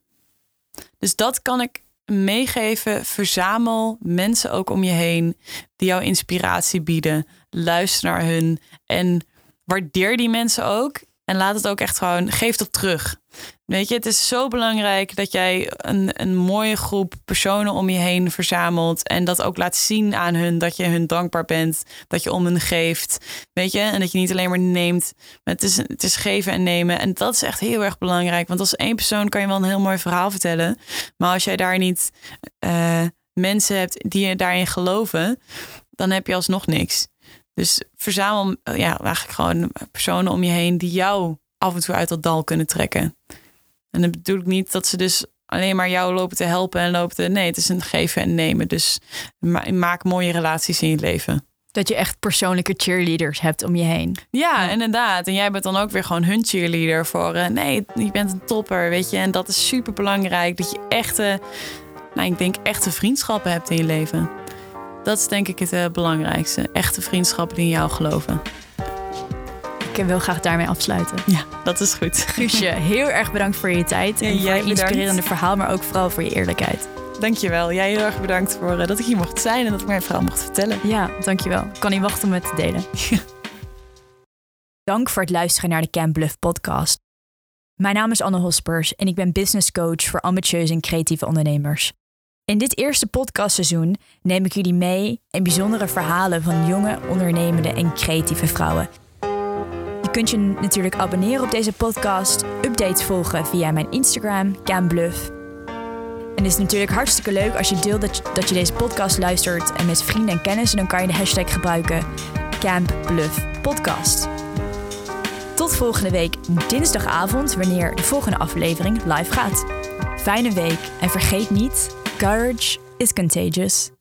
dus dat kan ik meegeven. Verzamel mensen ook om je heen die jou inspiratie bieden. Luister naar hun en waardeer die mensen ook. En laat het ook echt gewoon, geef dat terug. Weet je, het is zo belangrijk dat jij een, een mooie groep personen om je heen verzamelt. En dat ook laat zien aan hun dat je hun dankbaar bent. Dat je om hen geeft. Weet je, en dat je niet alleen maar neemt. Maar het is, het is geven en nemen. En dat is echt heel erg belangrijk. Want als één persoon kan je wel een heel mooi verhaal vertellen. Maar als jij daar niet uh, mensen hebt die je daarin geloven, dan heb je alsnog niks. Dus verzamel ja, eigenlijk gewoon personen om je heen die jou af en toe uit dat dal kunnen trekken. En dat bedoel ik niet dat ze dus alleen maar jou lopen te helpen en lopen te. Nee, het is een geven en nemen. Dus maak mooie relaties in je leven. Dat je echt persoonlijke cheerleaders hebt om je heen. Ja, inderdaad. En jij bent dan ook weer gewoon hun cheerleader voor. Uh, nee, je bent een topper, weet je. En dat is super belangrijk. Dat je echte, nou, ik denk echte vriendschappen hebt in je leven. Dat is denk ik het uh, belangrijkste. Echte vriendschappen die in jou geloven ik wil graag daarmee afsluiten. Ja, dat is goed. Guusje, heel erg bedankt voor je tijd. en voor je inspirerende verhaal, maar ook vooral voor je eerlijkheid. Dankjewel. Jij heel erg bedankt voor uh, dat ik hier mocht zijn en dat ik mijn verhaal mocht vertellen. Ja, dankjewel. Ik kan niet wachten om het te delen. Dank voor het luisteren naar de Camp Bluff podcast. Mijn naam is Anne Hospers en ik ben business coach voor ambitieuze en creatieve ondernemers. In dit eerste podcastseizoen neem ik jullie mee in bijzondere verhalen van jonge, ondernemende en creatieve vrouwen kunt je natuurlijk abonneren op deze podcast, updates volgen via mijn Instagram, CamBluff. En het is natuurlijk hartstikke leuk als je deelt dat je, dat je deze podcast luistert en met vrienden en kennissen, dan kan je de hashtag gebruiken CampBluffPodcast. Tot volgende week dinsdagavond wanneer de volgende aflevering live gaat. Fijne week en vergeet niet, courage is contagious.